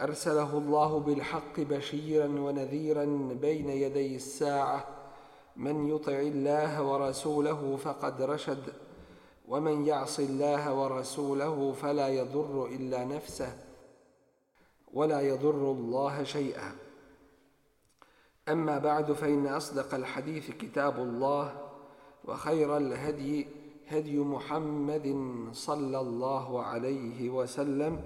ارسله الله بالحق بشيرا ونذيرا بين يدي الساعه من يطع الله ورسوله فقد رشد ومن يعص الله ورسوله فلا يضر الا نفسه ولا يضر الله شيئا اما بعد فان اصدق الحديث كتاب الله وخير الهدي هدي محمد صلى الله عليه وسلم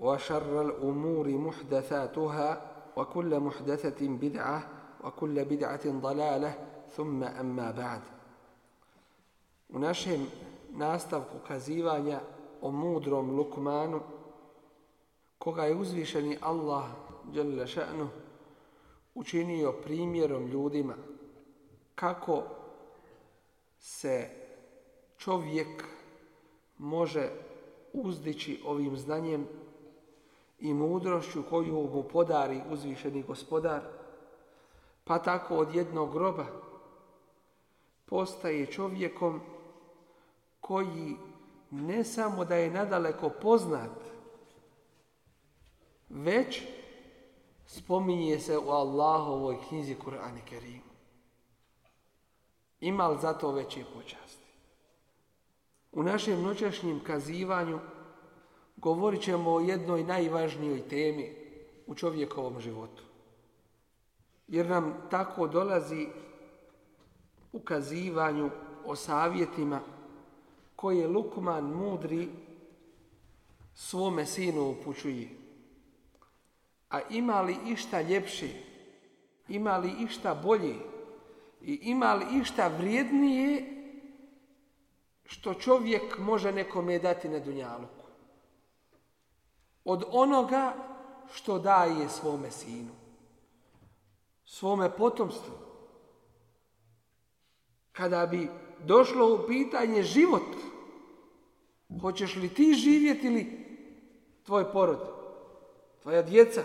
وشر الأمور محدثاتها وكل محدثة بدعة وكل بدعة ضلالة ثم أما بعد U našem nastavku kazivanja o mudrom Lukmanu, koga je uzvišeni Allah šanu, učinio primjerom ljudima kako se čovjek može uzdići ovim znanjem i mudrošću koju mu podari uzvišeni gospodar, pa tako od jednog groba postaje čovjekom koji ne samo da je nadaleko poznat, već spominje se u Allahovoj knjizi Kur'an i Ima li za to veće počasti? U našem noćašnjem kazivanju govorit ćemo o jednoj najvažnijoj temi u čovjekovom životu. Jer nam tako dolazi ukazivanju o savjetima koje Lukman mudri svome sinu upućuje. A ima li išta ljepši, ima li išta bolji i ima li išta vrijednije što čovjek može nekome dati na dunjalu? od onoga što daje svome sinu, svome potomstvu. Kada bi došlo u pitanje život, hoćeš li ti živjeti ili tvoj porod, tvoja djeca,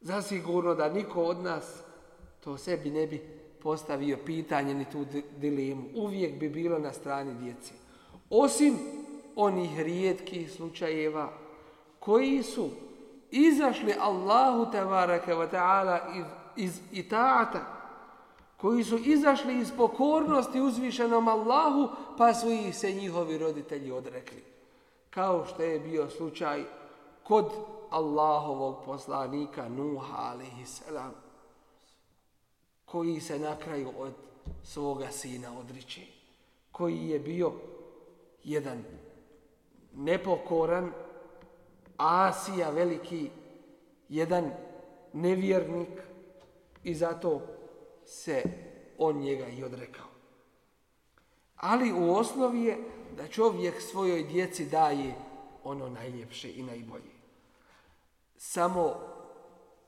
zasigurno da niko od nas to sebi ne bi postavio pitanje ni tu dilemu. Uvijek bi bilo na strani djeci. Osim onih rijetkih slučajeva koji su izašli Allahu tebareke ve taala iz, iz itaata koji su izašli iz pokornosti uzvišenom Allahu pa su ih se njihovi roditelji odrekli kao što je bio slučaj kod Allahovog poslanika Nuha salam, koji se na kraju od svoga sina odriče koji je bio jedan nepokoran Asija veliki, jedan nevjernik i zato se on njega i odrekao. Ali u osnovi je da čovjek svojoj djeci daje ono najljepše i najbolje. Samo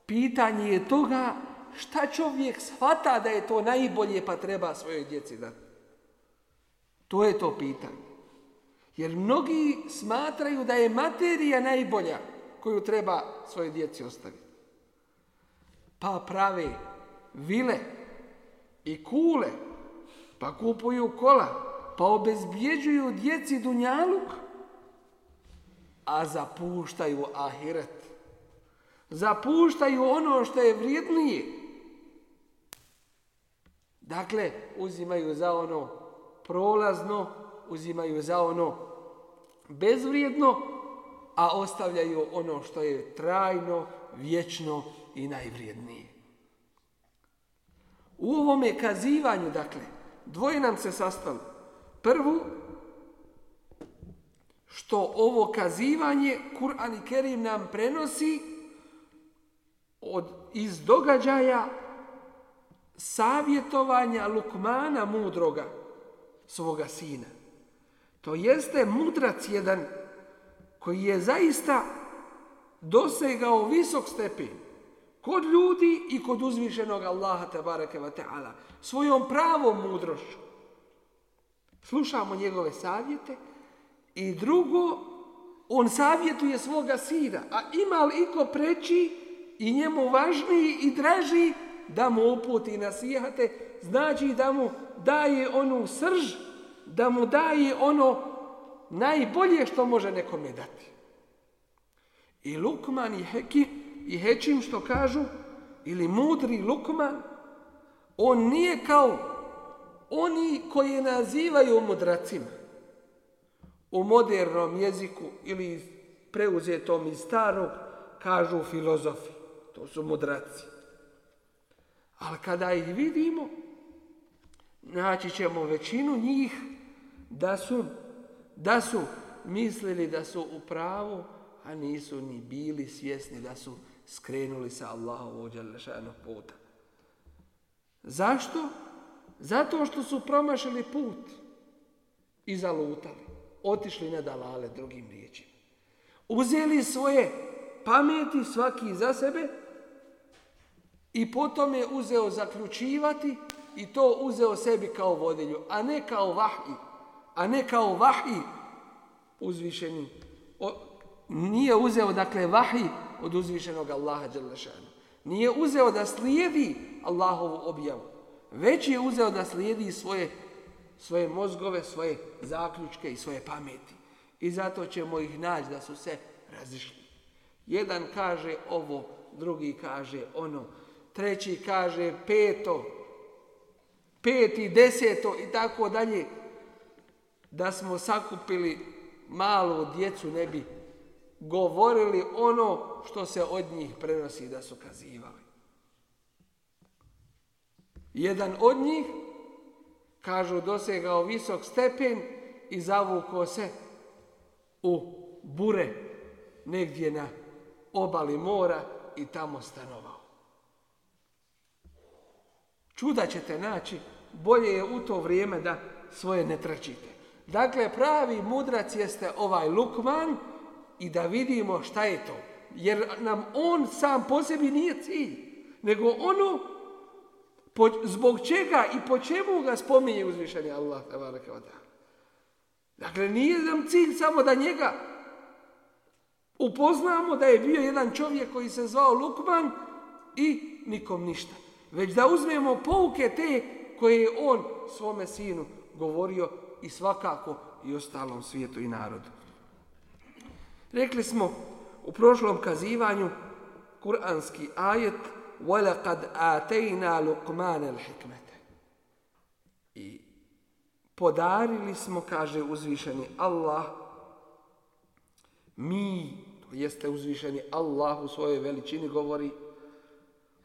pitanje je toga šta čovjek shvata da je to najbolje pa treba svojoj djeci dati. To je to pitanje. Jer mnogi smatraju da je materija najbolja koju treba svoje djeci ostaviti. Pa prave vile i kule, pa kupuju kola, pa obezbjeđuju djeci dunjaluk, a zapuštaju ahiret. Zapuštaju ono što je vrijednije. Dakle, uzimaju za ono prolazno, uzimaju za ono bezvrijedno, a ostavljaju ono što je trajno, vječno i najvrijednije. U ovome kazivanju, dakle, dvoje nam se sastalo. Prvu, što ovo kazivanje Kur'an i Kerim nam prenosi od, iz događaja savjetovanja Lukmana mudroga, svoga sina. To jeste mudrac jedan koji je zaista dosegao visok stepen kod ljudi i kod uzvišenog Allaha tabaraka wa ta'ala svojom pravom mudrošću. Slušamo njegove savjete i drugo, on savjetuje svoga sina, a ima li iko preći i njemu važniji i draži da mu uputi nasijate, znači da mu daje onu srž da mu daje ono najbolje što može nekome dati. I Lukman i Heki i Hečim što kažu, ili mudri Lukman, on nije kao oni koji nazivaju mudracima. U modernom jeziku ili preuzetom iz starog kažu filozofi. To su mudraci. Ali kada ih vidimo, naći ćemo većinu njih da su, da su mislili da su u pravu, a nisu ni bili svjesni da su skrenuli sa Allahovog Đalešanog puta. Zašto? Zato što su promašili put i zalutali. Otišli na dalale drugim riječima. Uzeli svoje pameti svaki za sebe i potom je uzeo zaključivati i to uzeo sebi kao vodilju a ne kao vahi, A ne kao vahi uzvišeni. nije uzeo, dakle, vahi od uzvišenog Allaha Đalešana. Nije uzeo da slijedi Allahovu objavu. Već je uzeo da slijedi svoje, svoje mozgove, svoje zaključke i svoje pameti. I zato ćemo ih naći da su se razišli. Jedan kaže ovo, drugi kaže ono, treći kaže peto, i deseto i tako dalje, da smo sakupili malu djecu ne bi govorili ono što se od njih prenosi da su kazivali. Jedan od njih, kažu, dosegao visok stepen i zavukao se u bure negdje na obali mora i tamo stanova. Čuda ćete naći, bolje je u to vrijeme da svoje ne trčite. Dakle, pravi mudrac jeste ovaj Lukman i da vidimo šta je to. Jer nam on sam po sebi nije cilj, nego ono po, zbog čega i po čemu ga spominje uzvišeni Allah. Dakle, nije nam cilj samo da njega upoznamo da je bio jedan čovjek koji se zvao Lukman i nikom ništa već da uzmemo pouke te koje je on svome sinu govorio i svakako i ostalom svijetu i narodu. Rekli smo u prošlom kazivanju kuranski ajet وَلَقَدْ آتَيْنَا لُقْمَانَ الْحِكْمَةَ I podarili smo, kaže uzvišeni Allah, mi, to jeste uzvišeni Allah u svojoj veličini govori,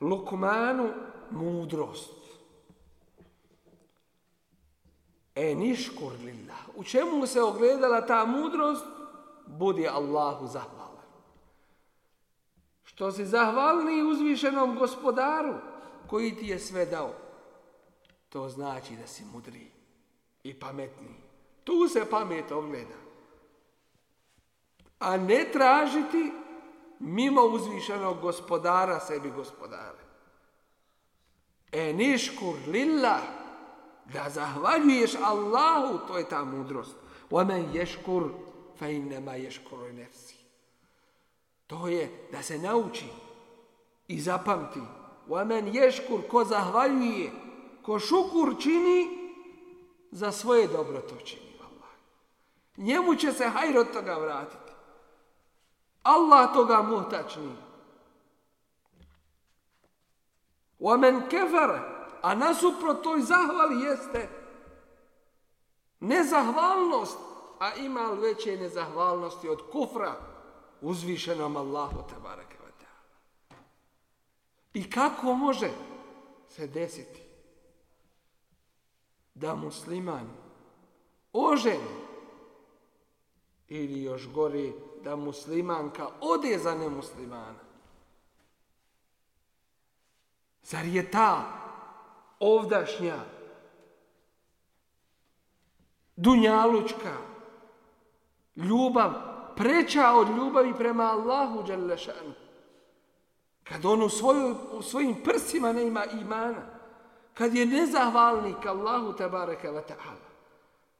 Lukmanu mudrost. E niškur lillah. U čemu se ogledala ta mudrost? Budi Allahu zahvalan. Što si zahvalni uzvišenom gospodaru koji ti je sve dao. To znači da si mudri i pametni. Tu se pamet ogleda. A ne tražiti mimo uzvišenog gospodara sebi gospodare. Eniškur lilla, Da zahvaljuješ Allahu, to je ta mudrost. Omen ješkur fe nema ješkuru nefsi. To je da se nauči i zapamti. Omen ješkur, ko zahvaljuje, ko šukur čini, za svoje dobro to čini. Allah. Njemu će se hajr toga vratiti. Allah toga muhtač amen kefere, a nasuprot toj zahvali jeste nezahvalnost, a ima li veće nezahvalnosti od kufra uzvišenom Allahu tabaraka I kako može se desiti da musliman ožen ili još gori da muslimanka ode za nemuslimana Zar je ta ovdašnja dunjalučka ljubav preća od ljubavi prema Allahu Đalešanu? Kad on u, svoju, u svojim prsima ne ima imana, kad je nezahvalnik Allahu tabaraka wa ta'ala,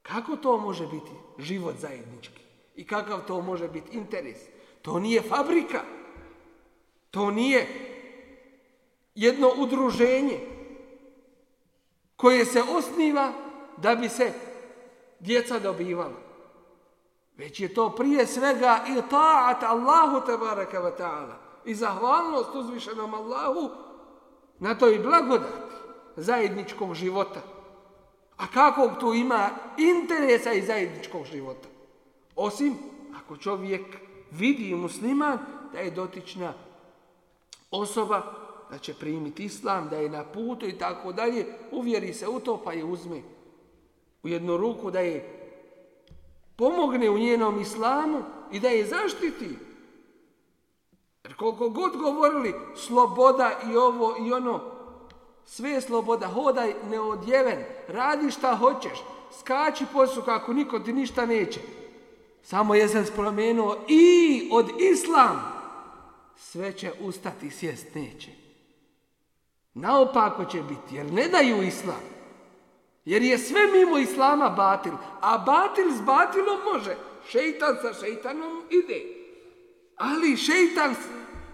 kako to može biti život zajednički? I kakav to može biti interes? To nije fabrika. To nije jedno udruženje koje se osniva da bi se djeca dobivala. Već je to prije svega i ta'at Allahu tabaraka wa ta'ala i zahvalnost uzvišenom Allahu na toj blagodati zajedničkog života. A kakvog tu ima interesa i zajedničkog života? Osim ako čovjek vidi musliman da je dotična osoba da će primiti islam, da je na putu i tako dalje, uvjeri se u to pa je uzme u jednu ruku da je pomogne u njenom islamu i da je zaštiti. Jer koliko god govorili sloboda i ovo i ono, sve je sloboda, hodaj neodjeven, radi šta hoćeš, skači posu kako niko ti ništa neće. Samo je sam spomenuo i od islam sve će ustati sjest neće. Naopako će biti, jer ne daju islam. Jer je sve mimo islama batil, a batil s batilom može. Šeitan sa šeitanom ide. Ali šeitan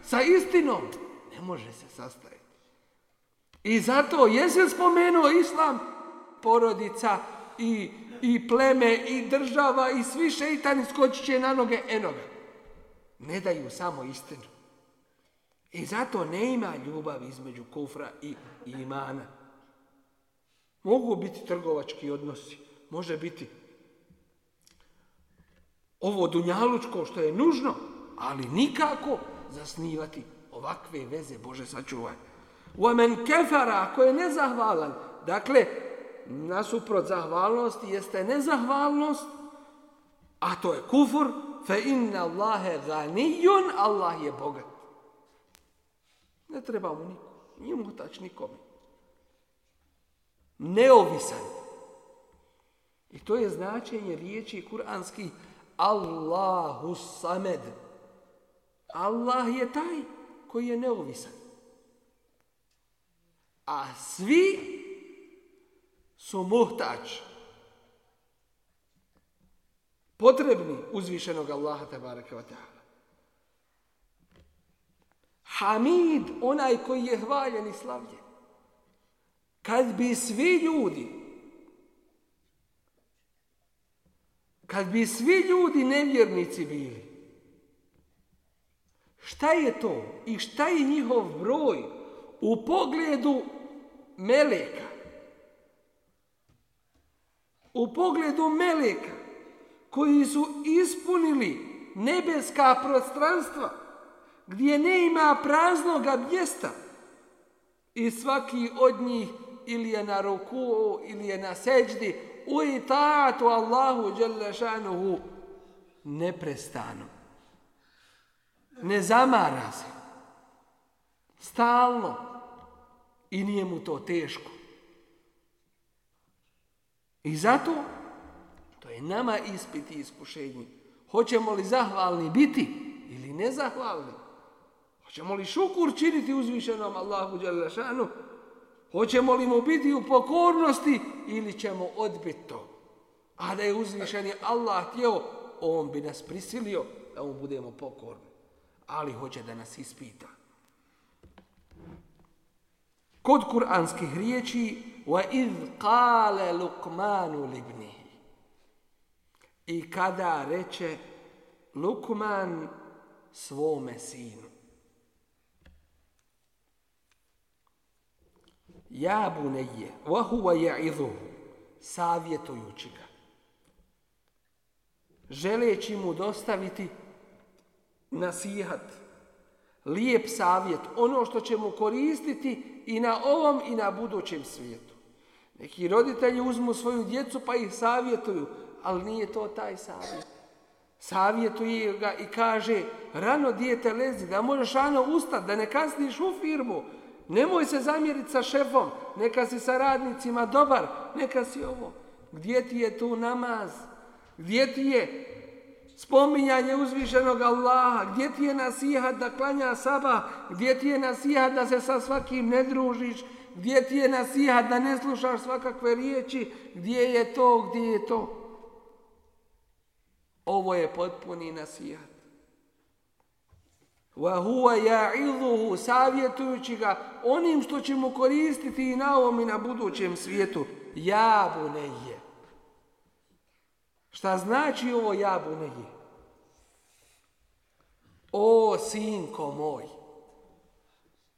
sa istinom ne može se sastaviti. I zato jesam spomenuo islam, porodica i, i pleme i država i svi šeitani skočit će na noge enoga. Ne daju samo istinu. I e zato ne ima ljubavi između kufra i imana. Mogu biti trgovački odnosi, može biti ovo dunjalučko što je nužno, ali nikako zasnivati ovakve veze, Bože sačuvaj. amen kefara, ako je nezahvalan, dakle, nasuprot zahvalnosti jeste nezahvalnost, a to je kufur, fe inna Allahe ganijun, Allah je bogat. Ne treba mu niko. Nije mu nikome. Neovisan. I to je značenje riječi kuranski Allahu samed. Allah je taj koji je neovisan. A svi su muhtač. Potrebni uzvišenog Allaha tabaraka Hamid, onaj koji je hvaljen i slavljen. Kad bi svi ljudi, kad bi svi ljudi nevjernici bili, šta je to i šta je njihov broj u pogledu meleka? U pogledu meleka koji su ispunili nebeska prostranstva gdje ne ima praznoga mjesta. I svaki od njih ili je na ruku, ili je na seđdi, u itatu Allahu Đelešanuhu neprestano. Ne zamara se. Stalno. I nije mu to teško. I zato to je nama ispiti i iskušenje. Hoćemo li zahvalni biti ili nezahvalni? Hoćemo li šukur činiti uzvišenom Allahu Đalešanu? Hoćemo li mu biti u pokornosti ili ćemo odbiti to? A da je uzvišeni Allah htio, on bi nas prisilio da mu budemo pokorni. Ali hoće da nas ispita. Kod kuranskih riječi وَإِذْ قَالَ لُقْمَانُ لِبْنِهِ I kada reče Lukman svome sinu. Ja je, vahuva ja'izuhu, savjetujući ga. Želeći mu dostaviti nasihat, lijep savjet, ono što će mu koristiti i na ovom i na budućem svijetu. Neki roditelji uzmu svoju djecu pa ih savjetuju, ali nije to taj savjet. Savjetuje ga i kaže, rano dijete lezi, da možeš rano ustat, da ne kasniš u firmu, Nemoj se zamjeriti sa šefom, neka si sa radnicima dobar, neka si ovo. Gdje ti je tu namaz? Gdje ti je spominjanje uzvišenog Allaha? Gdje ti je nasihat da klanja saba? Gdje ti je nasihat da se sa svakim ne družiš? Gdje ti je nasihat da ne slušaš svakakve riječi? Gdje je to? Gdje je to? Ovo je potpuni nasihat. huwa ya'idhuhu savjetujući ga onim što ćemo koristiti i na ovom i na budućem svijetu. ne je. Šta znači ovo ne je? O, sinko moj.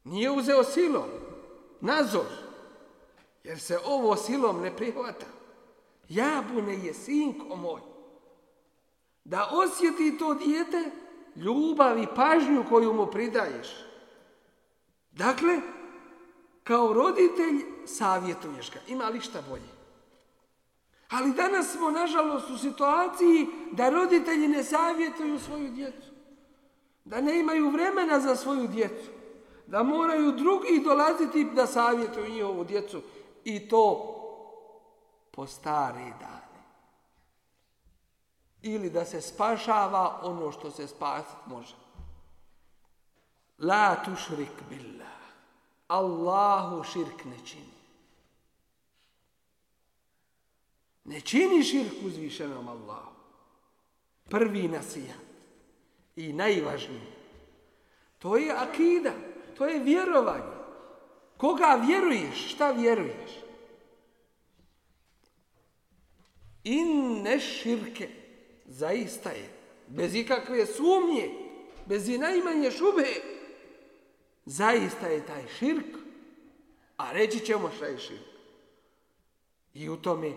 Nije uzeo silom, nazor, jer se ovo silom ne prihvata. ne je sinko moj. Da osjeti to dijete ljubav i pažnju koju mu pridaješ. Dakle, kao roditelj savjetuješ ga. Ima li šta bolje? Ali danas smo, nažalost, u situaciji da roditelji ne savjetuju svoju djecu. Da ne imaju vremena za svoju djecu. Da moraju drugi dolaziti da savjetuju njihovu djecu. I to po stari dane. Ili da se spašava ono što se spasiti može. La tušrik billah. Allahu širk ne čini. Ne čini širk uzvišenom Allahu. Prvi nasijat i najvažniji. To je akida, to je vjerovanje. Koga vjeruješ, šta vjeruješ? ne širke, zaista je, bez ikakve sumnje, bez i najmanje šube, Zaista je taj širk, a reći ćemo šta je širk. I u tome,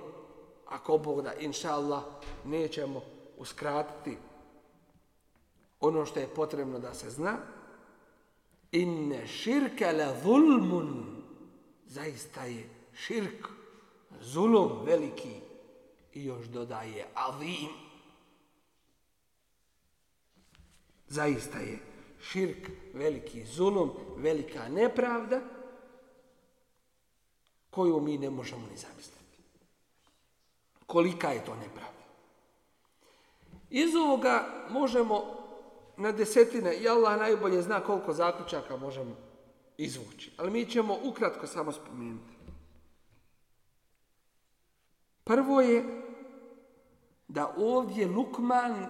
ako Bog da, inša nećemo uskratiti ono što je potrebno da se zna. Inne širke la zulmun. Zaista je širk, zulum veliki. I još dodaje avim. Zaista je širk, veliki zulum, velika nepravda koju mi ne možemo ni zamisliti. Kolika je to nepravda? Iz ovoga možemo na desetine, i Allah najbolje zna koliko zaključaka možemo izvući. Ali mi ćemo ukratko samo spomenuti. Prvo je da ovdje Lukman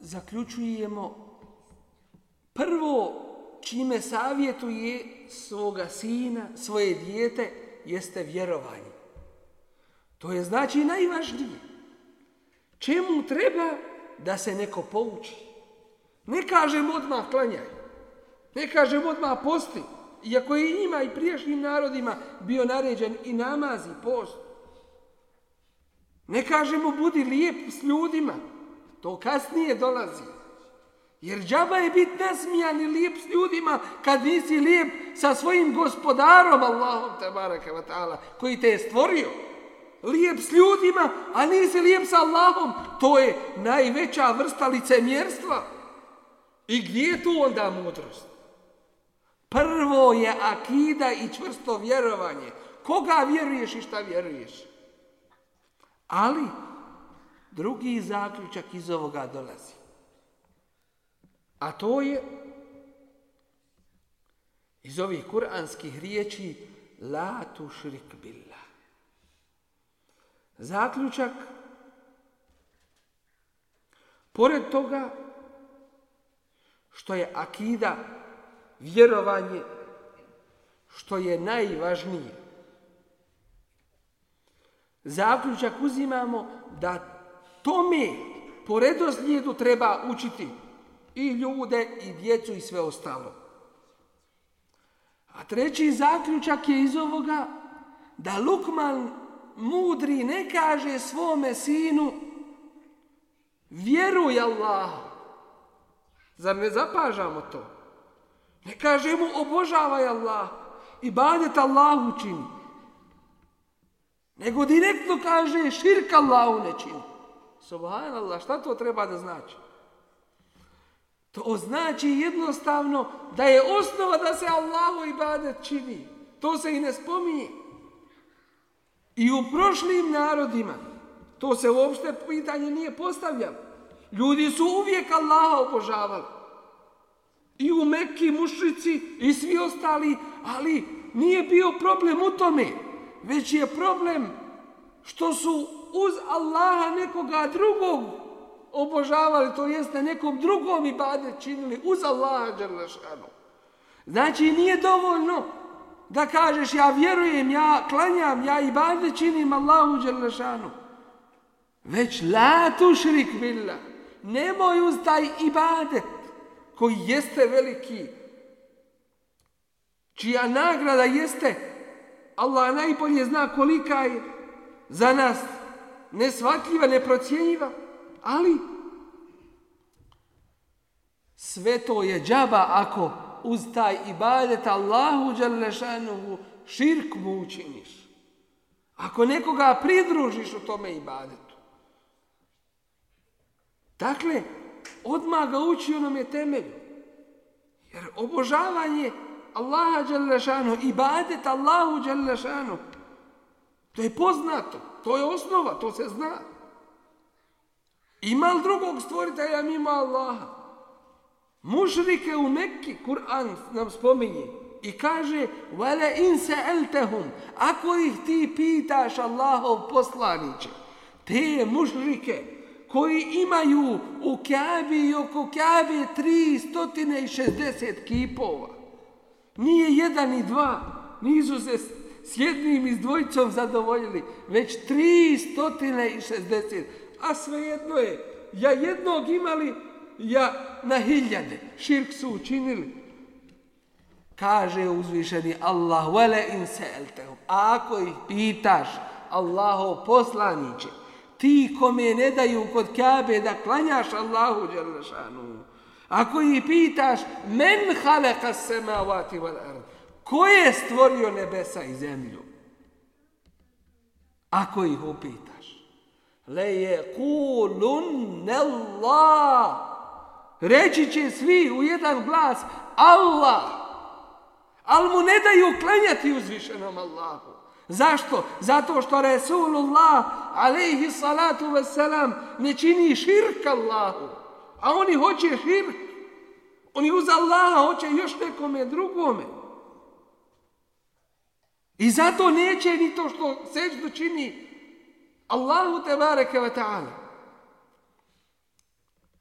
zaključujemo prvo čime savjetuje svoga sina, svoje dijete, jeste vjerovanje. To je znači najvažnije. Čemu treba da se neko pouči? Ne kažem odmah klanjaj. Ne kažem odmah posti. Iako je njima i priješnjim narodima bio naređen i namazi, i post. Ne kažemo budi lijep s ljudima. To kasnije dolazi. Jer džaba je biti nasmijan i lijep s ljudima kad nisi lijep sa svojim gospodarom Allahom koji te je stvorio. Lijep s ljudima, a nisi lijep sa Allahom. To je najveća vrsta licemjerstva. I gdje je tu onda mudrost? Prvo je akida i čvrsto vjerovanje. Koga vjeruješ i šta vjeruješ? Ali drugi zaključak iz ovoga dolazi. A to je iz ovih kuranskih riječi la širik billah. Zaključak pored toga što je akida vjerovanje što je najvažnije. Zaključak uzimamo da tome po redoslijedu treba učiti i ljude i djecu i sve ostalo. A treći zaključak je iz ovoga da Lukman mudri ne kaže svome sinu vjeruj Allah. Zar ne zapažamo to? Ne kaže mu obožavaj Allah i badet Allah učini. Nego direktno kaže širka Allah ne čini. Subhanallah, šta to treba da znači? To znači jednostavno da je osnova da se Allahu Bade čini. To se i ne spominje. I u prošlim narodima to se uopšte pitanje nije postavljalo. Ljudi su uvijek Allaha obožavali. I u Mekki mušici i svi ostali, ali nije bio problem u tome, već je problem što su uz Allaha nekoga drugog obožavali, to jeste nekom drugom i bade činili uz Allaha Đerlešanu. Znači nije dovoljno da kažeš ja vjerujem, ja klanjam, ja i bade činim Allahu Đerlešanu. Već la tušrik villa. Nemoj uz taj ibadet koji jeste veliki. Čija nagrada jeste Allah najbolje zna kolika je za nas nesvatljiva, neprocjenjiva. Ali, sve to je džaba ako uz taj ibadet Allahu Đalešanuhu širk mu učiniš. Ako nekoga pridružiš u tome ibadetu. Dakle, odmah ga uči je temelju. Jer obožavanje Allaha Đalešanu, ibadet Allahu Đalešanu, to je poznato, to je osnova, to se zna. Ima li drugog stvoritelja mimo Allaha? Mušrike u neki Kur'an nam spominje i kaže Vele in se eltehum, ako ih ti pitaš Allahov poslaniće, te mušrike koji imaju u Kjavi i oko Kjavi 360 kipova. Nije jedan i dva, nisu se s jednim i s dvojicom zadovoljili, već 360 a svejedno je, ja jednog imali, ja na hiljade širk su učinili. Kaže uzvišeni Allah, vele in ako ih pitaš, Allaho poslaniće, ti kome ne daju kod Kabe da klanjaš Allahu ako ih pitaš, men haleka semavati val ard, ko je stvorio nebesa i zemlju? Ako ih upitaš. Le je Reći će svi u jedan glas Allah. Ali mu ne daju klanjati uzvišenom Allahu. Zašto? Zato što Resulullah alaihi salatu wasalam ne čini širk Allahu. A oni hoće širk. Oni uz Allaha hoće još nekome drugome. I zato neće ni to što seždu čini Allahu te bareke ve ta'ala.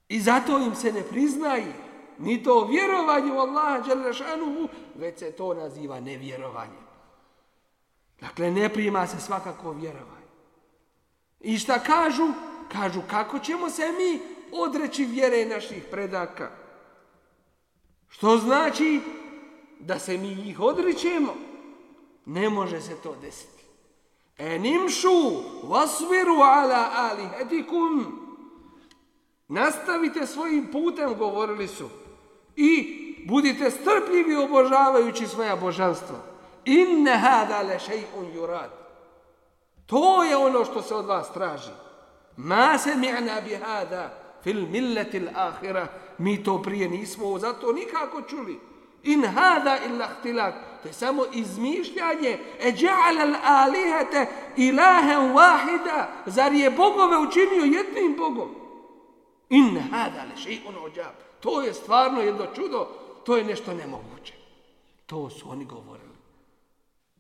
I zato im se ne priznaje ni to vjerovanje u Allaha Đelešanuhu, već se to naziva nevjerovanje. Dakle, ne prima se svakako vjerovanje. I šta kažu? Kažu kako ćemo se mi odreći vjere naših predaka. Što znači da se mi ih odrećemo? Ne može se to desiti. Enimšu vasviru ala alihetikum. Nastavite svojim putem, govorili su. I budite strpljivi obožavajući svoja božanstva. Inne hada le un jurad. To je ono što se od vas traži. Ma se mi'na bi hada fil milletil ahira. Mi to prije nismo zato nikako čuli. In hada illa To je samo izmišljanje. e al alihete wahida. Zar je bogove učinio jednim bogom? In hada To je stvarno jedno čudo. To je nešto nemoguće. To su oni govorili.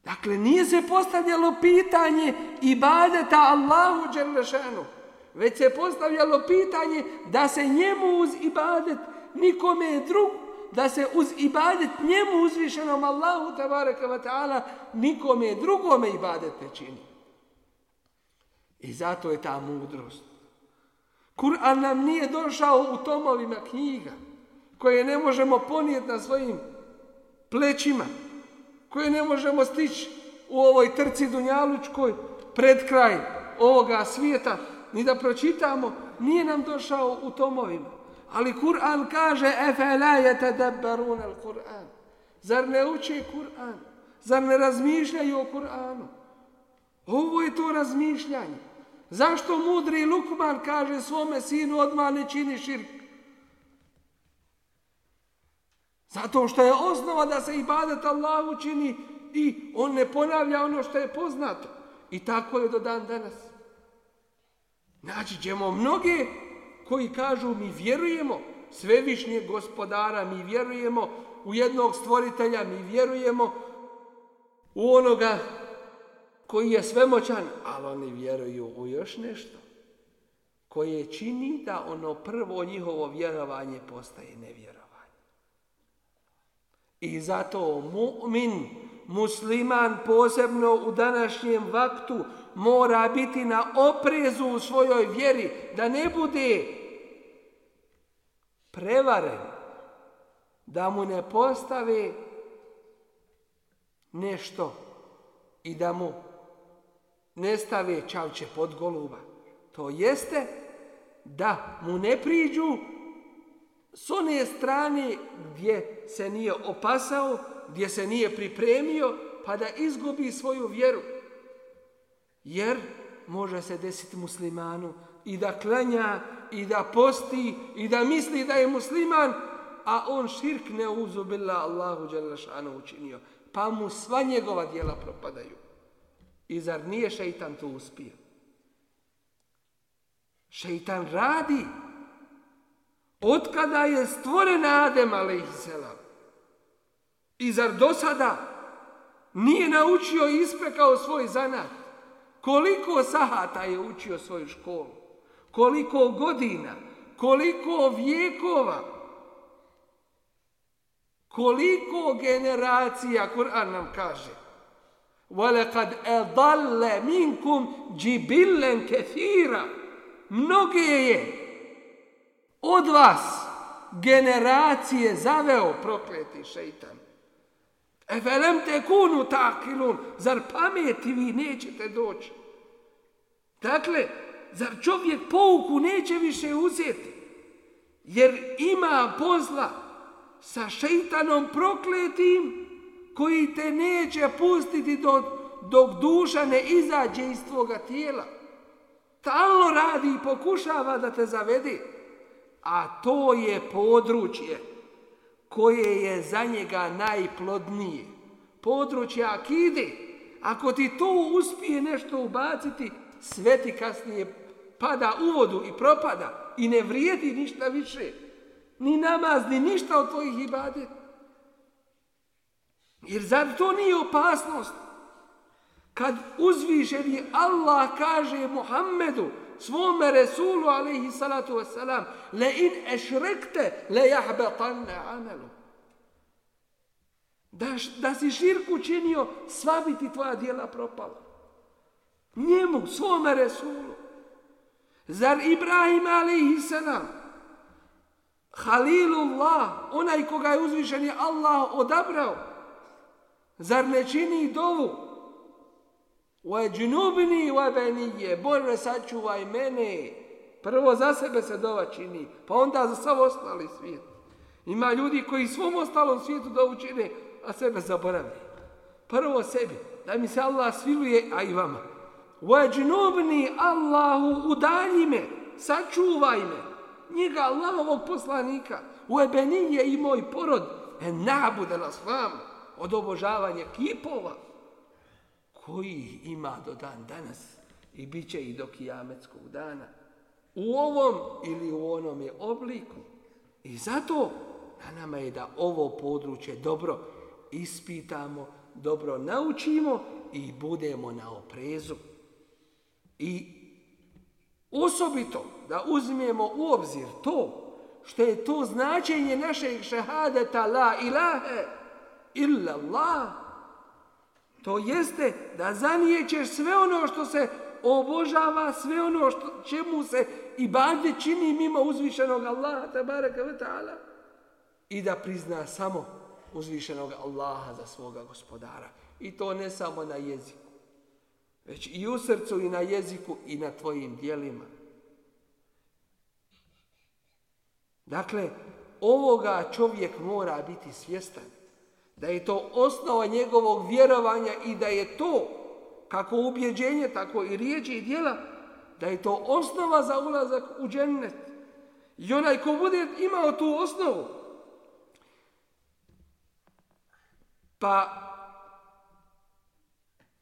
Dakle, nije se postavljalo pitanje ibadeta Allahu Đerlešanu, već se postavljalo pitanje da se njemu uz ibadet nikome drugom da se uz ibadet njemu uzvišenom Allahu tabaraka wa ta'ala nikome drugome ibadet ne čini. I zato je ta mudrost. Kur'an nam nije došao u tomovima knjiga koje ne možemo ponijeti na svojim plećima, koje ne možemo stići u ovoj trci dunjalučkoj pred kraj ovoga svijeta, ni da pročitamo, nije nam došao u tomovima ali Kur'an kaže efela je tadabbarun al Kur'an. Zar ne uči Kur'an? Zar ne razmišljaju o Kur'anu? Ovo je to razmišljanje. Zašto mudri Lukman kaže svome sinu odmah ne čini širk? Zato što je osnova da se ibadat Allahu čini i on ne ponavlja ono što je poznato. I tako je do dan danas. Naći ćemo mnoge koji kažu mi vjerujemo svevišnjeg gospodara, mi vjerujemo u jednog stvoritelja, mi vjerujemo u onoga koji je svemoćan, ali oni vjeruju u još nešto koje čini da ono prvo njihovo vjerovanje postaje nevjerovanje. I zato mu'min, musliman posebno u današnjem vaktu mora biti na oprezu u svojoj vjeri, da ne bude prevare da mu ne postavi nešto i da mu ne stave čavče pod goluba. To jeste da mu ne priđu s one strane gdje se nije opasao, gdje se nije pripremio, pa da izgubi svoju vjeru. Jer može se desiti muslimanu i da klanja i da posti i da misli da je musliman, a on širk ne uzubila Allahu Đalešanu učinio. Pa mu sva njegova dijela propadaju. I zar nije šeitan to uspio? Šeitan radi. Otkada je stvoren Adem, a.s. I zar do sada nije naučio i ispekao svoj zanat? Koliko sahata je učio svoju školu? koliko godina, koliko vijekova, koliko generacija, Kur'an nam kaže. kad أَضَلَّ مِنْكُمْ جِبِلًا كَثِيرًا Mnoge je od vas generacije zaveo prokleti šeitan. Evelem te kunu takilun, zar pameti vi nećete doći? Dakle, zar čovjek pouku neće više uzeti? Jer ima pozla sa šeitanom prokletim koji te neće pustiti dok, duša ne izađe iz tvoga tijela. Talno radi i pokušava da te zavedi. A to je područje koje je za njega najplodnije. Područje akide. Ako ti to uspije nešto ubaciti, sveti kasnije pada u vodu i propada i ne vrijedi ništa više. Ni namaz, ni ništa od tvojih ibade. Jer zar to nije opasnost? Kad uzvišeni Allah kaže Muhammedu, svome Resulu, alaihi salatu wasalam, le in ešrekte, le jahbetanne amelu. Da, da si širku činio, sva bi ti tvoja dijela propala njemu, svome Resulu. Zar Ibrahim alaihi salam, Halilullah, onaj koga je uzvišen je Allah odabrao, zar ne čini dovu? je džinubni, nije, benije, Bože sačuvaj mene. Prvo za sebe se dova čini, pa onda za sav ostali svijet. Ima ljudi koji svom ostalom svijetu dovu čine, a sebe zaboravljaju. Prvo sebi, da mi se Allah sviluje, a i vama. Vajđinobni Allahu udalji me, sačuvaj me. Njega Allahovog poslanika. u je i moj porod. E nabude nas vam od obožavanja kipova koji ima do dan danas i bit će i do kijametskog dana. U ovom ili u onom je obliku. I zato na nama je da ovo područje dobro ispitamo, dobro naučimo i budemo na oprezu. I osobito da uzmijemo u obzir to što je to značenje našeg šehadeta la ilahe illa Allah, to jeste da zanijećeš sve ono što se obožava, sve ono što, čemu se i bade čini mimo uzvišenog Allaha, tabaraka wa ta'ala, i da prizna samo uzvišenog Allaha za svoga gospodara. I to ne samo na jeziku već i u srcu i na jeziku i na tvojim dijelima. Dakle, ovoga čovjek mora biti svjestan. Da je to osnova njegovog vjerovanja i da je to, kako ubjeđenje, tako i riječi i dijela, da je to osnova za ulazak u džennet. I onaj ko bude imao tu osnovu, pa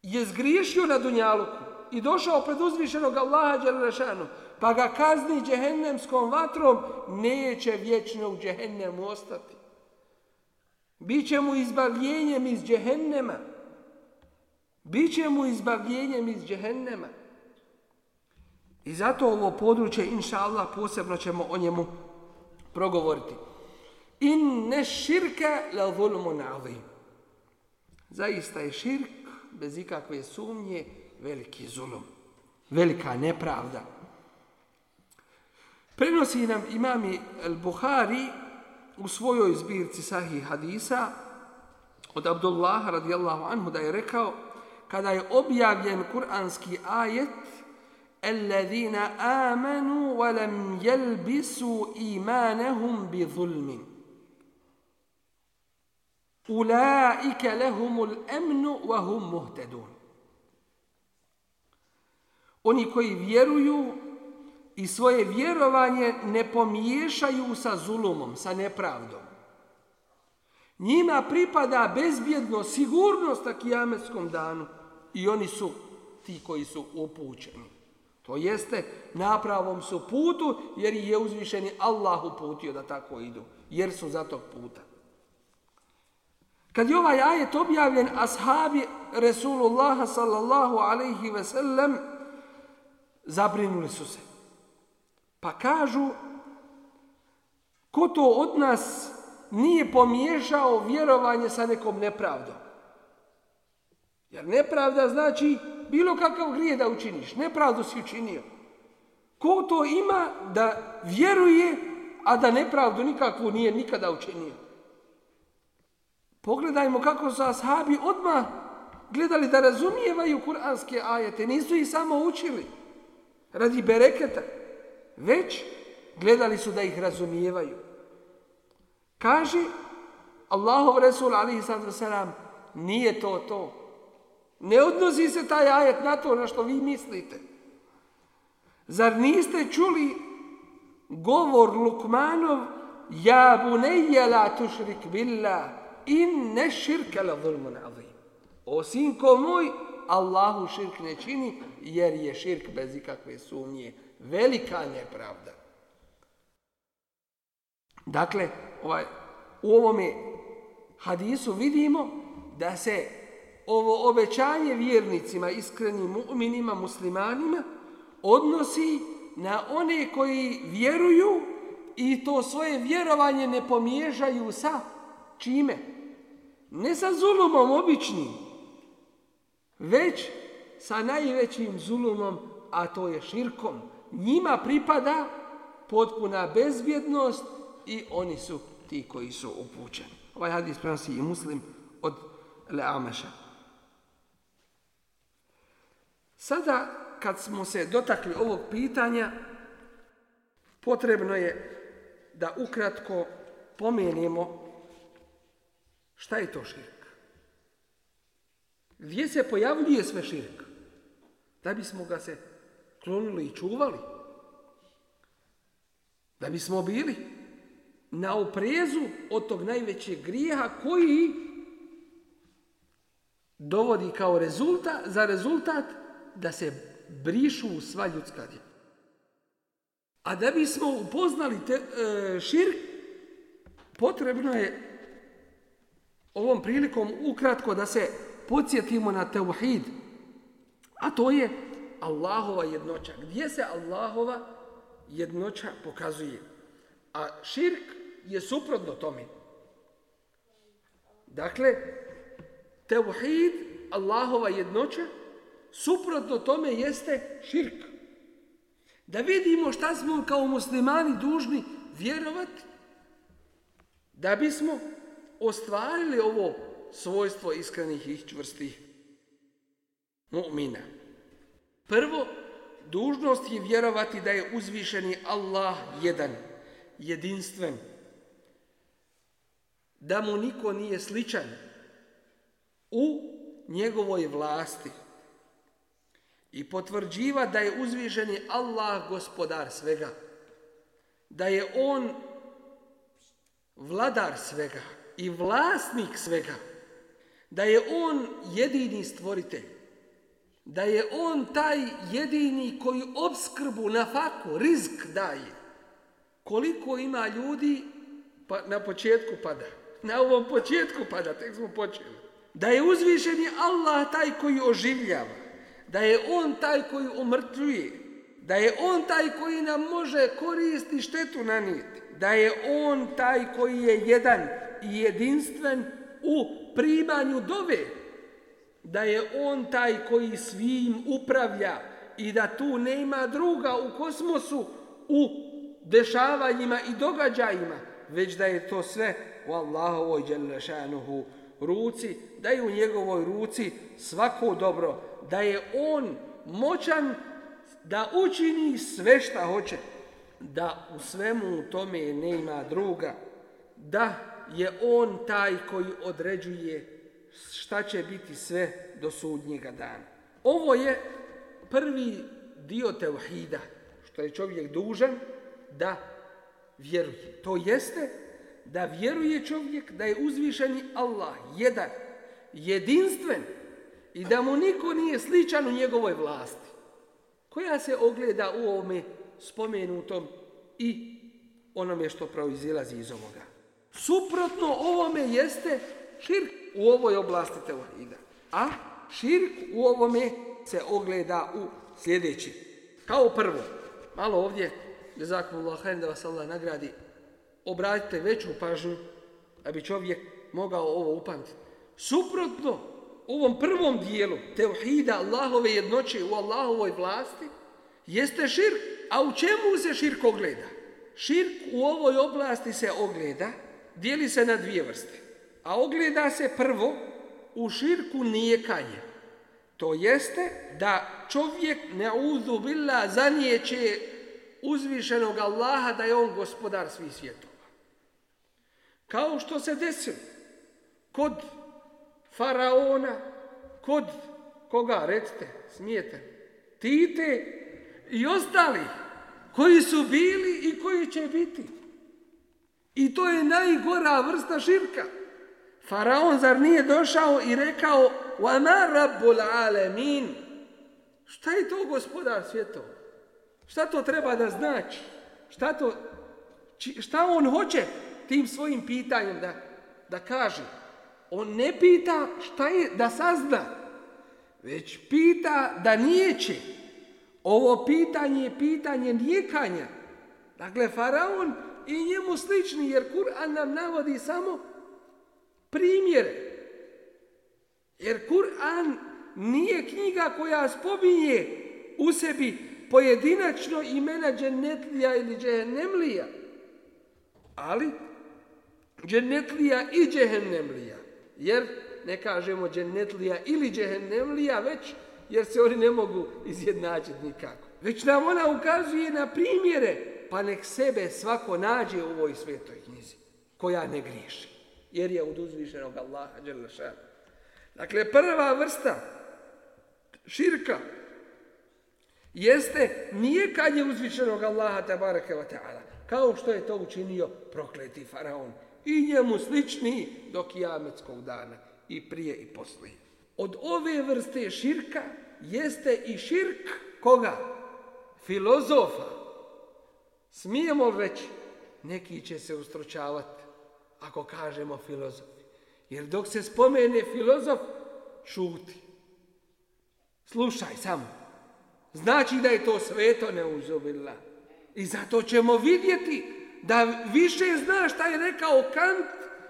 je zgriješio na Dunjaluku i došao pred uzvišenog Allaha Đelešanu, pa ga kazni džehennemskom vatrom, neće vječno u džehennemu ostati. Biće mu izbavljenjem iz džehennema. Biće mu izbavljenjem iz džehennema. I zato ovo područje, inša Allah, posebno ćemo o njemu progovoriti. In ne širke la na'vi Zaista je širk bez ikakve sumnje, veliki zulum, velika nepravda. Prenosi nam imami Al-Buhari u svojoj zbirci sahih hadisa od Abdullaha radijallahu anhu da je rekao kada je objavljen kuranski ajet الذين آمنوا ولم يلبسوا إيمانهم بظلم Ulaike lehumul emnu wa hum Oni koji vjeruju i svoje vjerovanje ne pomiješaju sa zulumom, sa nepravdom. Njima pripada bezbjedno sigurnost na kijametskom danu i oni su ti koji su upućeni. To jeste, napravom su putu jer je uzvišeni Allah uputio da tako idu, jer su za tog puta. Kad je ovaj ajet objavljen, ashabi Resulullaha sallallahu alaihi ve sellem zabrinuli su se. Pa kažu, ko to od nas nije pomiješao vjerovanje sa nekom nepravdom? Jer nepravda znači bilo kakav grije da učiniš. Nepravdu si učinio. Ko to ima da vjeruje, a da nepravdu nikakvu nije nikada učinio? Pogledajmo kako su ashabi odmah gledali da razumijevaju kuranske ajete. Nisu ih samo učili radi bereketa, već gledali su da ih razumijevaju. Kaže Allahov Resul alihi nije to to. Ne odnosi se taj ajet na to na što vi mislite. Zar niste čuli govor Lukmanov Ja ne la tušrik billah inne širke la zulmun azim. Osim ko moj, Allahu širk ne čini, jer je širk bez ikakve sumnje velika nepravda. Dakle, ovaj, u ovome hadisu vidimo da se ovo obećanje vjernicima, iskrenim mu'minima, muslimanima, odnosi na one koji vjeruju i to svoje vjerovanje ne pomiješaju sa čime? Ne sa zulumom običnim, već sa najvećim zulumom, a to je širkom. Njima pripada potpuna bezbjednost i oni su ti koji su upućeni. Ovaj hadis prenosi i muslim od Leameša. Sada kad smo se dotakli ovog pitanja, potrebno je da ukratko pomenemo Šta je to širk? Gdje se pojavljuje sve širk? Da bismo ga se klonili i čuvali. Da bismo bili na oprezu od tog najvećeg grijeha koji dovodi kao rezultat, za rezultat da se brišu sva ljudska djela. A da bismo upoznali te, e, potrebno je ovom prilikom ukratko da se podsjetimo na Tevhid, a to je Allahova jednoća. Gdje se Allahova jednoća pokazuje? A širk je suprotno tome. Dakle, Tevhid, Allahova jednoća, suprotno tome jeste širk. Da vidimo šta smo kao muslimani dužni vjerovati da bismo ostvarili ovo svojstvo iskrenih i čvrstih mu'mina. Prvo, dužnost je vjerovati da je uzvišeni Allah jedan, jedinstven, da mu niko nije sličan u njegovoj vlasti i potvrđiva da je uzvišeni Allah gospodar svega, da je on vladar svega, i vlasnik svega, da je on jedini stvoritelj, da je on taj jedini koji obskrbu na faku, rizk daje. Koliko ima ljudi, pa na početku pada. Na ovom početku pada, tek smo počeli. Da je uzvišeni Allah taj koji oživljava, da je on taj koji omrtljuje, da je on taj koji nam može koristi štetu nanijeti da je on taj koji je jedan i jedinstven u primanju dove. Da je on taj koji svim upravlja i da tu nema druga u kosmosu u dešavanjima i događajima, već da je to sve u Allahovoj dželnešanuhu ruci, da je u njegovoj ruci svako dobro, da je on moćan da učini sve šta hoće da u svemu tome nema druga, da je on taj koji određuje šta će biti sve do sudnjega dana. Ovo je prvi dio tevhida što je čovjek dužan da vjeruje. To jeste da vjeruje čovjek da je uzvišeni Allah, jedan, jedinstven i da mu niko nije sličan u njegovoj vlasti, koja se ogleda u ovome spomenutom i onome što proizilazi iz ovoga. Suprotno ovome jeste širk u ovoj oblasti teohida. A širk u ovome se ogleda u sljedeći. Kao prvo, malo ovdje, jazakumullah, hajde da vas Allah nagradi, obratite veću pažnju da bi čovjek mogao ovo upamtiti. Suprotno ovom prvom dijelu teuhida Allahove jednoće u Allahovoj vlasti jeste širk. A u čemu se širk ogleda? Širk u ovoj oblasti se ogleda, dijeli se na dvije vrste. A ogleda se prvo u širku kanje. To jeste da čovjek ne uzubila zanijeće uzvišenog Allaha da je on gospodar svih svjetova. Kao što se desilo kod faraona, kod koga, recite, smijete, Tite i ostali koji su bili i koji će biti. I to je najgora vrsta širka. Faraon zar nije došao i rekao وَمَا Šta je to gospodar svjetova? Šta to treba da znači? Šta, to, šta on hoće tim svojim pitanjem da, da kaže? On ne pita šta je da sazna, već pita da nijeće. Ovo pitanje je pitanje nijekanja. Dakle, Faraon i njemu slični, jer Kur'an nam navodi samo primjere. Jer Kur'an nije knjiga koja spominje u sebi pojedinačno imena dženetlija ili džehennemlija, ali dženetlija i džehennemlija. Jer ne kažemo dženetlija ili džehennemlija, već jer se oni ne mogu izjednačiti nikako. Već nam ona ukazuje na primjere, pa nek sebe svako nađe u ovoj svetoj knjizi, koja ne griješi, jer je od uzvišenog Allaha. Dakle, prva vrsta širka jeste nijekanje uzvišenog Allaha tabaraka wa kao što je to učinio prokleti faraon i njemu slični do kijametskog dana i prije i poslije. Od ove vrste širka jeste i širk koga? Filozofa. Smijemo reći, neki će se ustročavati ako kažemo filozofi. Jer dok se spomene filozof, šuti. Slušaj samo. Znači da je to sveto neuzubila. I zato ćemo vidjeti da više zna šta je rekao Kant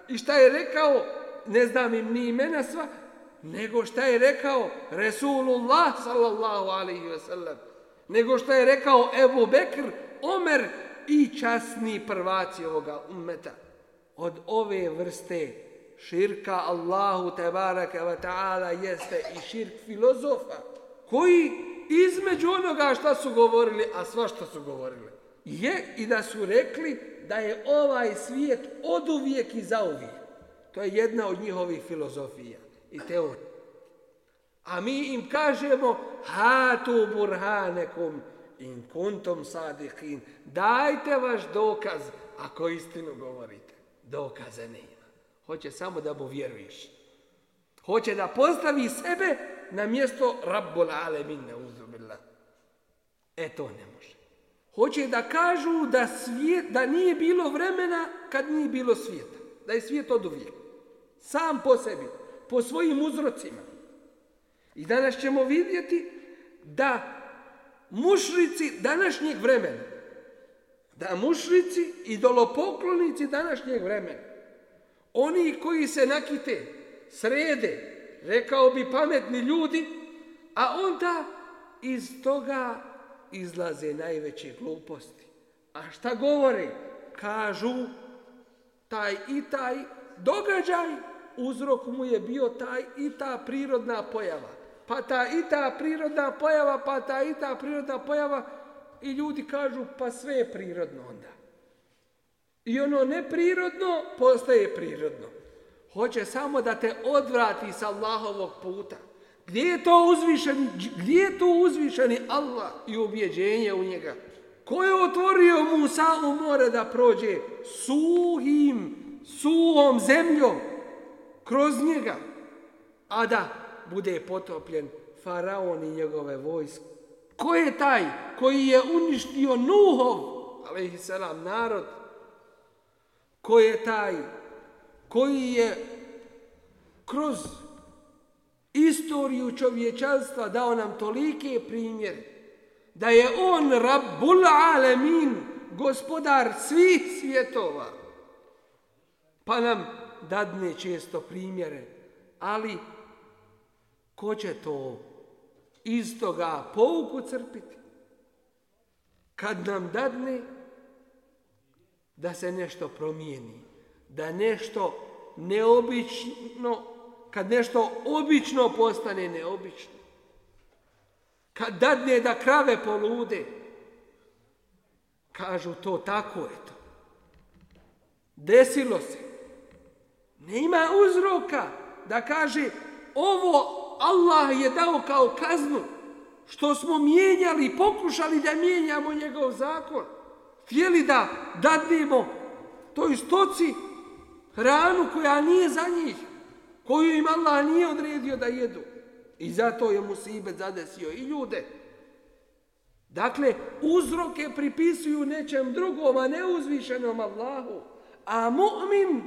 i šta je rekao, ne znam im ni imena sva, nego šta je rekao Resulullah sallallahu alaihi ve sellem, nego šta je rekao Evo Bekr, Omer i časni prvaci ovoga umeta Od ove vrste širka Allahu tebaraka wa ta'ala jeste i širk filozofa, koji između onoga šta su govorili, a sva što su govorili, je i da su rekli da je ovaj svijet od uvijek i zauvijek. To je jedna od njihovih filozofija i teorije. A mi im kažemo hatu burhanekum in kuntum sadihin. Dajte vaš dokaz ako istinu govorite. Dokaze nema. Hoće samo da mu vjeruješ. Hoće da postavi sebe na mjesto Rabbul Alemin, uzubila. E to ne može. Hoće da kažu da, svijet, da nije bilo vremena kad nije bilo svijeta. Da je svijet od Sam po sebi po svojim uzrocima. I danas ćemo vidjeti da mušrici današnjeg vremena, da mušrici i dolopoklonici današnjeg vremena, oni koji se nakite, srede, rekao bi pametni ljudi, a onda iz toga izlaze najveće gluposti. A šta govore? Kažu, taj i taj događaj uzrok mu je bio taj i ta prirodna pojava. Pa ta i ta prirodna pojava, pa ta i ta prirodna pojava i ljudi kažu pa sve je prirodno onda. I ono neprirodno postaje prirodno. Hoće samo da te odvrati sa Allahovog puta. Gdje je to uzvišeni, gdje je to uzvišeni Allah i ubjeđenje u njega? Ko je otvorio Musa u more da prođe suhim, suhom zemljom? kroz njega, a da bude potopljen faraon i njegove vojske. Ko je taj koji je uništio Nuhov, selam narod? Ko je taj koji je kroz istoriju čovječanstva dao nam tolike primjere da je on Rabbul Alemin, gospodar svih svjetova, pa nam dadne često primjere, ali ko će to iz toga pouku crpiti? Kad nam dadne da se nešto promijeni, da nešto neobično, kad nešto obično postane neobično, kad dadne da krave polude, kažu to tako je to. Desilo se. Nema uzroka da kaže ovo Allah je dao kao kaznu što smo mijenjali pokušali da mijenjamo njegov zakon. Htjeli da dadimo toj stoci hranu koja nije za njih, koju im Allah nije odredio da jedu. I zato je musibet zadesio i ljude. Dakle, uzroke pripisuju nečem drugom, a ne uzvišenom Allahu. A mu'min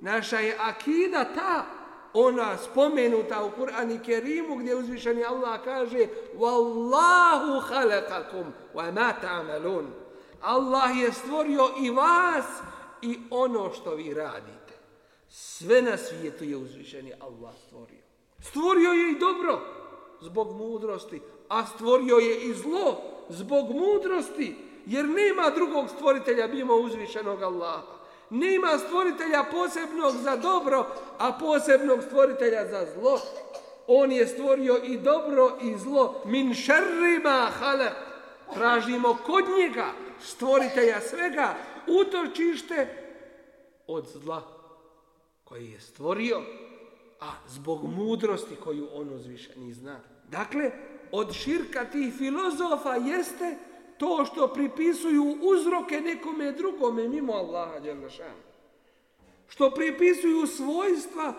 naša je akida ta, ona spomenuta u Kur'ani Kerimu gdje uzvišeni Allah kaže Wallahu halakakum wa ma ta'malun. Allah je stvorio i vas i ono što vi radite. Sve na svijetu je uzvišeni Allah stvorio. Stvorio je i dobro zbog mudrosti, a stvorio je i zlo zbog mudrosti, jer nema drugog stvoritelja bimo uzvišenog Allaha. Nema stvoritelja posebnog za dobro, a posebnog stvoritelja za zlo. On je stvorio i dobro i zlo. Min šerrima halak. Tražimo kod njega, stvoritelja svega, utočište od zla koji je stvorio, a zbog mudrosti koju on ni zna. Dakle, od širka tih filozofa jeste to što pripisuju uzroke nekome drugome mimo Allaha Đelešanu. Što pripisuju svojstva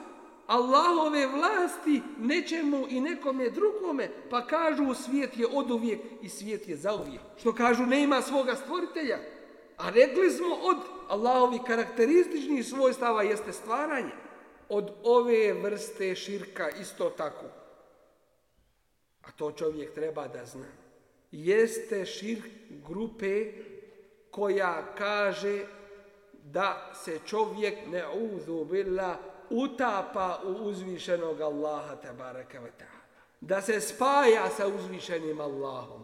Allahove vlasti nečemu i nekome drugome, pa kažu svijet je oduvijek i svijet je zauvijek. Što kažu nema svoga stvoritelja, a rekli smo od Allahovi karakterističnih svojstava jeste stvaranje. Od ove vrste širka isto tako. A to čovjek treba da zna jeste širk grupe koja kaže da se čovjek ne bila utapa u uzvišenog Allaha tabaraka wa Da se spaja sa uzvišenim Allahom.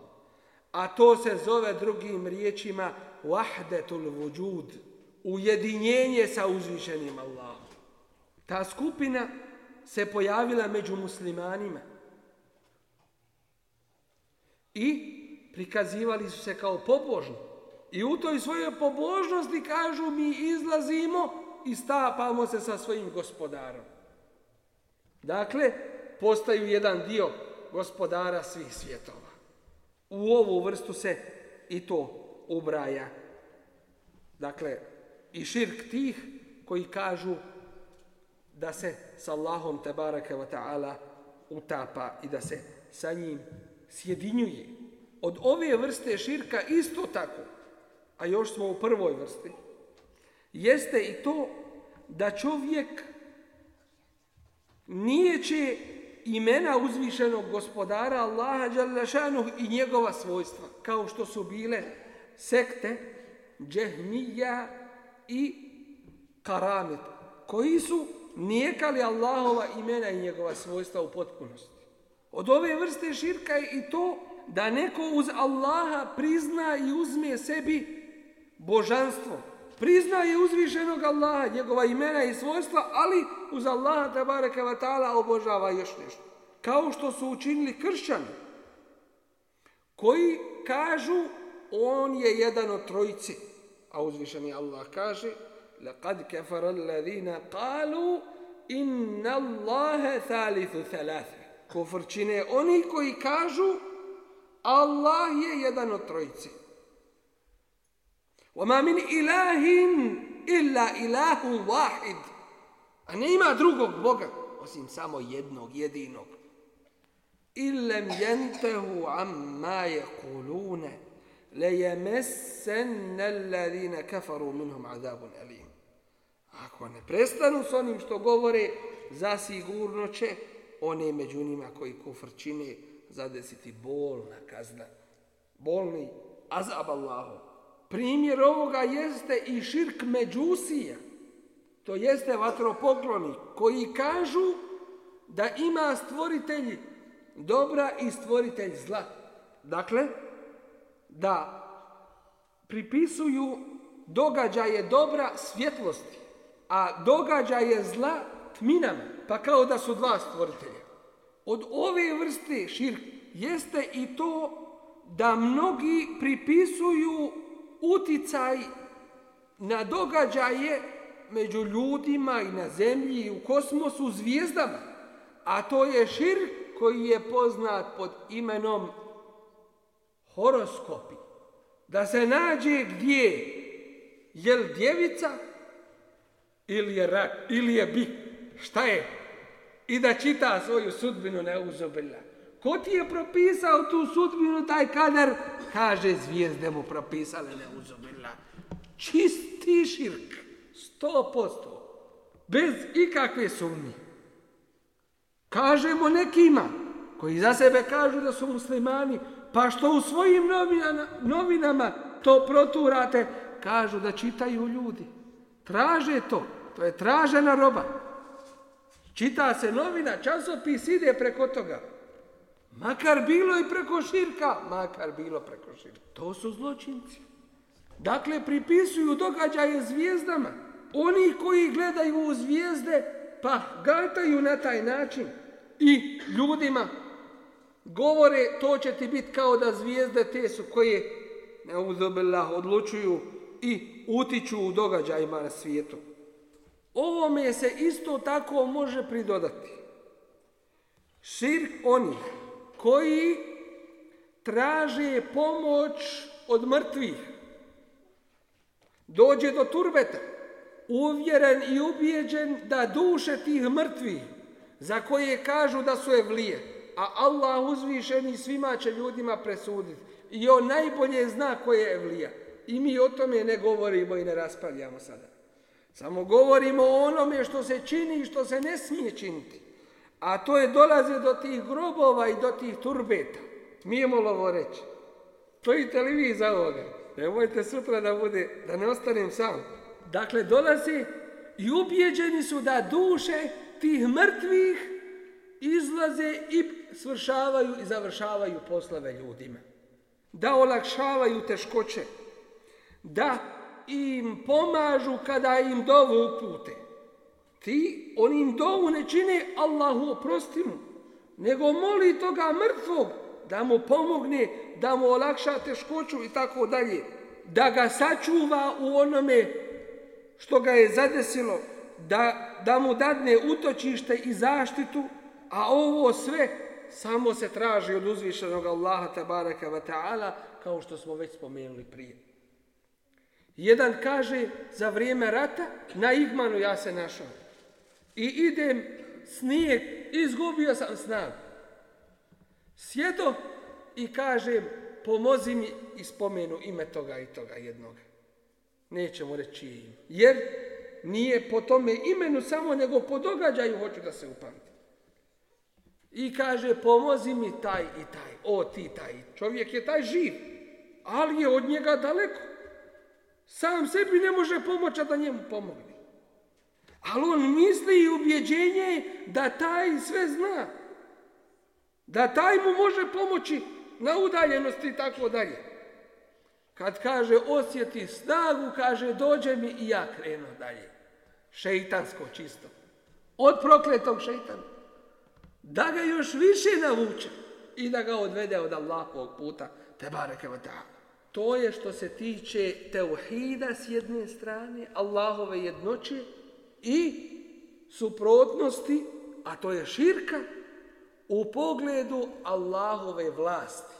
A to se zove drugim riječima vahdetul vujud. Ujedinjenje sa uzvišenim Allahom. Ta skupina se pojavila među muslimanima. I prikazivali su se kao pobožni. I u toj svojoj pobožnosti kažu mi izlazimo i stapamo se sa svojim gospodarom. Dakle, postaju jedan dio gospodara svih svjetova. U ovu vrstu se i to ubraja. Dakle, i širk tih koji kažu da se s Allahom te wa ta'ala utapa i da se sa njim sjedinjuje. Od ove vrste širka isto tako, a još smo u prvoj vrsti, jeste i to da čovjek nijeće imena uzvišenog gospodara Allaha i njegova svojstva, kao što su bile sekte, džehmija i karamet, koji su nijekali Allahova imena i njegova svojstva u potpunosti. Od ove vrste širka je i to da neko uz Allaha prizna i uzme sebi božanstvo. Prizna je uzvišenog Allaha, njegova imena i svojstva, ali uz Allaha tabaraka wa ta'ala obožava još nešto. Kao što su učinili kršćani, koji kažu on je jedan od trojice. A uzvišeni Allah kaže لَقَدْ كَفَرَ الَّذِينَ قَالُوا إِنَّ اللَّهَ ثَالِثُ ثَلَاثَ Kofrčine oni koji kažu Allah je jedan od trojice. وَمَا مِنْ إِلَاهٍ إِلَّا ilahu wahid. A ne ima drugog Boga, osim samo jednog, jedinog. إِلَّمْ يَنْتَهُ عَمَّا يَقُولُونَ لَيَمَسَّنَّ الَّذِينَ كَفَرُوا مِنْهُمْ عَذَابٌ أَلِيمٌ Ako ne prestanu s onim što govore, zasigurno će one među njima koji kufr čine zadesiti bolna kazna. Bolni azab Allahom. Primjer ovoga jeste i širk međusija. To jeste vatropokloni koji kažu da ima stvoritelj dobra i stvoritelj zla. Dakle, da pripisuju događaje dobra svjetlosti, a događaje zla tminama, pa kao da su dva stvoritelja od ove vrste širk jeste i to da mnogi pripisuju uticaj na događaje među ljudima i na zemlji i u kosmosu zvijezdama, a to je širk koji je poznat pod imenom horoskopi. Da se nađe gdje je djevica ili je rak, ili je bik, šta je? i da čita svoju sudbinu uzubila. Ko ti je propisao tu sudbinu, taj kadar, kaže zvijezde mu propisale uzubila. Čisti širk, sto posto, bez ikakve sumnje. Kažemo nekima, koji za sebe kažu da su muslimani, pa što u svojim novinama, novinama to proturate, kažu da čitaju ljudi. Traže to, to je tražena roba. Čita se novina, časopis ide preko toga. Makar bilo i preko širka, makar bilo preko širka. To su zločinci. Dakle, pripisuju događaje zvijezdama. Oni koji gledaju u zvijezde, pa gataju na taj način. I ljudima govore, to će ti biti kao da zvijezde te su koje, ne odlučuju i utiču u događajima na svijetu. Ovome se isto tako može pridodati. Širk onih koji traže pomoć od mrtvih. Dođe do turbeta, uvjeren i ubijeđen da duše tih mrtvih, za koje kažu da su vlije, a Allah uzvišeni svima će ljudima presuditi. I on najbolje zna koje je evlija. I mi o tome ne govorimo i ne raspravljamo sada. Samo govorimo o onome što se čini i što se ne smije činiti. A to je dolaze do tih grobova i do tih turbeta. Smijemo li ovo reći? Stojite li vi za ovoga? Nemojte sutra da, bude, da ne ostanem sam. Dakle, dolazi i ubijeđeni su da duše tih mrtvih izlaze i svršavaju i završavaju poslove ljudima. Da olakšavaju teškoće. Da im pomažu kada im dovu upute. Ti, onim im dovu ne čine Allahu oprosti mu, nego moli toga mrtvog da mu pomogne, da mu olakša teškoću i tako dalje. Da ga sačuva u onome što ga je zadesilo, da, da mu dadne utočište i zaštitu, a ovo sve samo se traži od uzvišenog Allaha tabaraka wa ta'ala kao što smo već spomenuli prije. Jedan kaže, za vrijeme rata, na Igmanu ja se našao. I idem snijeg, izgubio sam snag Sjedo i kažem, pomozi mi i spomenu ime toga i toga jednoga. Nećemo reći Jer nije po tome imenu samo, nego po događaju hoću da se upamti. I kaže, pomozi mi taj i taj, o ti taj. Čovjek je taj živ, ali je od njega daleko. Sam sebi ne može pomoći, a da njemu pomogne. Ali on misli i ubjeđenje da taj sve zna. Da taj mu može pomoći na udaljenosti i tako dalje. Kad kaže osjeti snagu, kaže dođe mi i ja krenu dalje. Šeitansko čisto. Od prokletog šeitana. Da ga još više navuče i da ga odvede od Allahovog puta. Te bareke tako. To je što se tiče teuhida s jedne strane, Allahove jednoće i suprotnosti, a to je širka, u pogledu Allahove vlasti,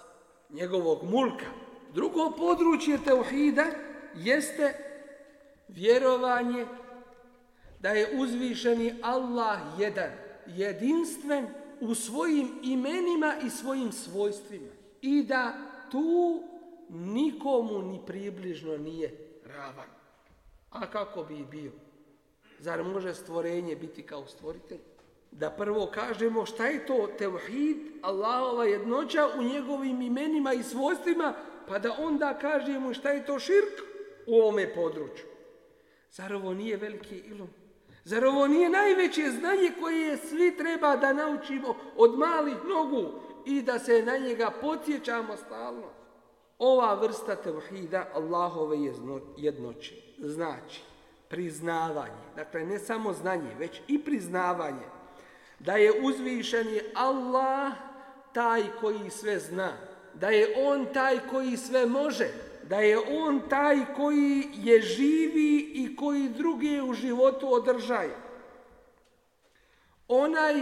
njegovog mulka. Drugo područje teuhida jeste vjerovanje da je uzvišeni Allah jedan, jedinstven u svojim imenima i svojim svojstvima. I da tu nikomu ni približno nije ravan. A kako bi bio? Zar može stvorenje biti kao stvoritelj? Da prvo kažemo šta je to tevhid, Allahova jednoća u njegovim imenima i svojstvima, pa da onda kažemo šta je to širk u ovome području. Zar ovo nije veliki ilum? Zar ovo nije najveće znanje koje svi treba da naučimo od malih nogu i da se na njega potječamo stalno? Ova vrsta tevhida Allahove jednoće znači priznavanje, dakle ne samo znanje, već i priznavanje da je uzvišeni Allah taj koji sve zna, da je On taj koji sve može, da je On taj koji je živi i koji drugi u životu održaje. Onaj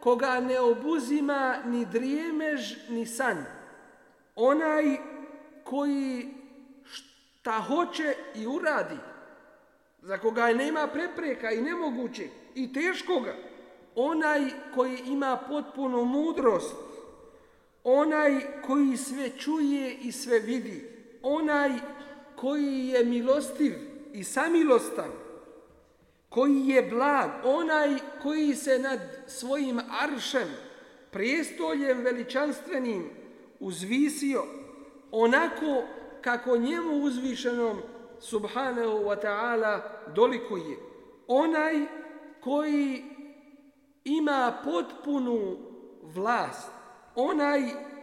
koga ne obuzima ni drijemež ni san. Onaj koji šta hoće i uradi, za koga nema prepreka i nemoguće i teškoga, onaj koji ima potpuno mudrost, onaj koji sve čuje i sve vidi, onaj koji je milostiv i samilostan, koji je blag, onaj koji se nad svojim aršem, prijestoljem veličanstvenim, uzvisio, onako kako njemu uzvišenom subhanahu wa ta'ala dolikuje. Onaj koji ima potpunu vlast, onaj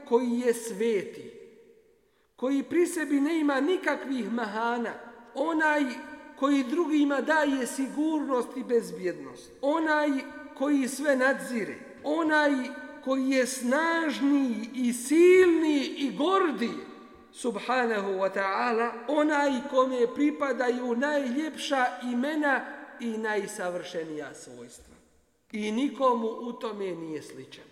koji je sveti, koji pri sebi ne ima nikakvih mahana, onaj koji drugima daje sigurnost i bezbjednost, onaj koji sve nadzire, onaj koji je snažniji i silniji i gordiji subhanahu wa ta'ala, onaj kome pripadaju najljepša imena i najsavršenija svojstva. I nikomu u tome nije sličan.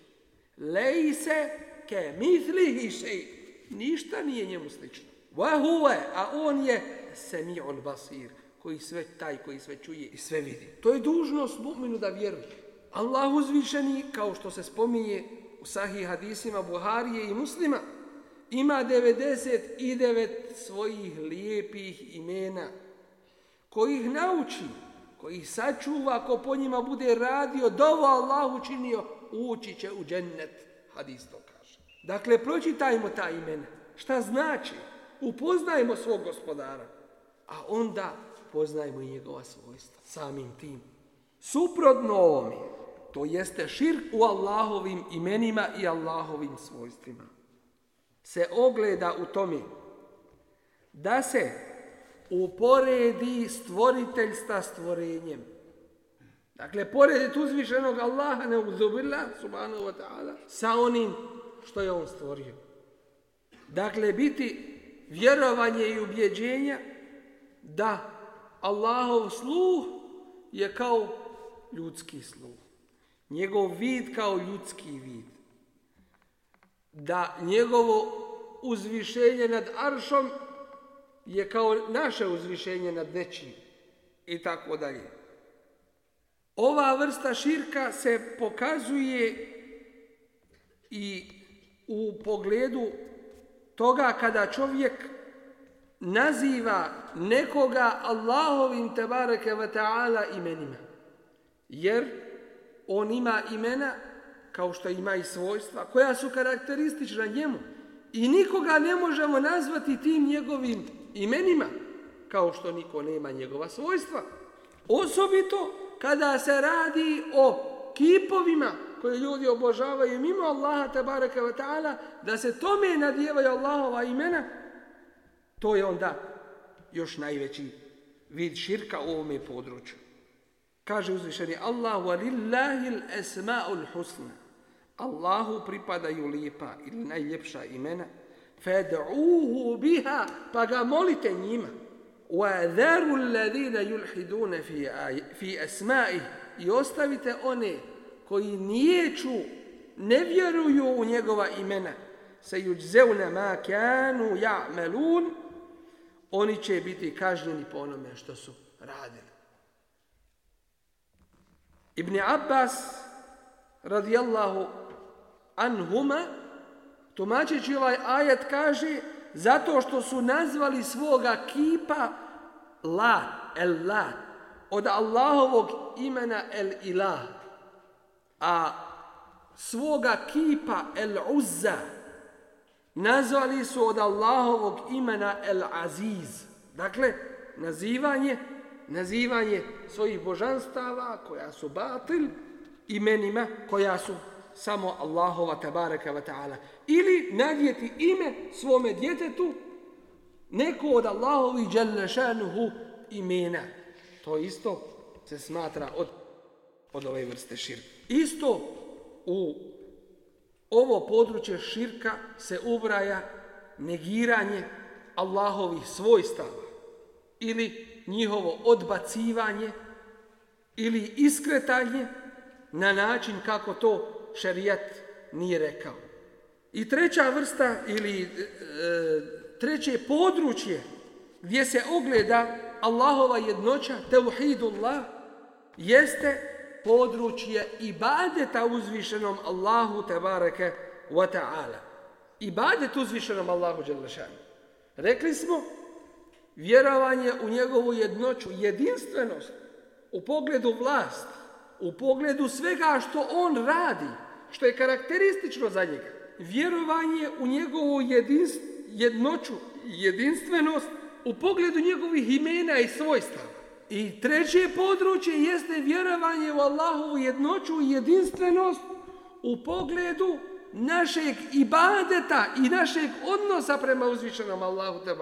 Leji se ke mithlihi Ništa nije njemu slično. Vahuve, a on je semion basir, koji sve taj, koji sve čuje i sve vidi. To je dužnost mu'minu da vjeruje. Allah uzvišeni, kao što se spominje u sahih hadisima Buharije i muslima, ima 99 svojih lijepih imena, koji ih nauči, koji ih sačuva, ako po njima bude radio, dovo Allah učinio, ući će u džennet, hadis to kaže. Dakle, pročitajmo ta imena. Šta znači? Upoznajmo svog gospodara, a onda poznajmo i njegova svojstva samim tim. Suprotno ovome, to jeste širk u Allahovim imenima i Allahovim svojstvima se ogleda u tome da se uporedi stvoritelj sa stvorenjem. Dakle, pored uzvišenog Allaha ne uzubila, subhanahu wa ta'ala, sa onim što je on stvorio. Dakle, biti vjerovanje i ubjeđenja da Allahov sluh je kao ljudski sluh. Njegov vid kao ljudski vid da njegovo uzvišenje nad aršom je kao naše uzvišenje nad nečim i tako dalje. Ova vrsta širka se pokazuje i u pogledu toga kada čovjek naziva nekoga Allahovim tebareke ve imenima. Jer on ima imena kao što ima i svojstva, koja su karakteristična njemu. I nikoga ne možemo nazvati tim njegovim imenima, kao što niko nema njegova svojstva. Osobito kada se radi o kipovima koje ljudi obožavaju mimo Allaha tabaraka wa ta'ala, da se tome nadjevaju Allahova imena, to je onda još najveći vid širka u ovome području. Kaže uzvišeni Allah, وَلِلَّهِ الْأَسْمَاءُ الْحُسْنَةِ Allahu pripadaju lijepa ili najljepša imena. Fad'uhu biha, pa ga molite njima. وَذَرُوا الَّذِينَ يُلْحِدُونَ fi I ostavite one koji nijeću, ne vjeruju u njegova imena. ma ja ya'malun. Oni će biti kažnjeni po onome što su radili. Ibn Abbas radijallahu anhuma, tumačeći ovaj ajat kaže zato što su nazvali svoga kipa la, el la, od Allahovog imena el ilah, a svoga kipa el uzza nazvali su od Allahovog imena el aziz. Dakle, nazivanje, nazivanje svojih božanstava koja su batil imenima koja su samo Allahova tabaraka wa ta'ala. Ili nadjeti ime svome djetetu neko od Allahovi djelašanuhu imena. To isto se smatra od, od ove vrste širka. Isto u ovo područje širka se ubraja negiranje Allahovih svojstava ili njihovo odbacivanje ili iskretanje na način kako to šerijat nije rekao. I treća vrsta ili e, treće područje gdje se ogleda Allahova jednoća, teuhidullah, jeste područje ibadeta uzvišenom Allahu tebareke wa ta'ala. Ibadet uzvišenom Allahu dželašanu. Rekli smo, vjerovanje u njegovu jednoću, jedinstvenost u pogledu vlasti, u pogledu svega što on radi, što je karakteristično za njega. Vjerovanje u njegovu jedinst, jednoću, jedinstvenost u pogledu njegovih imena i svojstava. I treće područje jeste vjerovanje u Allahovu jednoću i jedinstvenost u pogledu našeg ibadeta i našeg odnosa prema uzvišenom Allahu te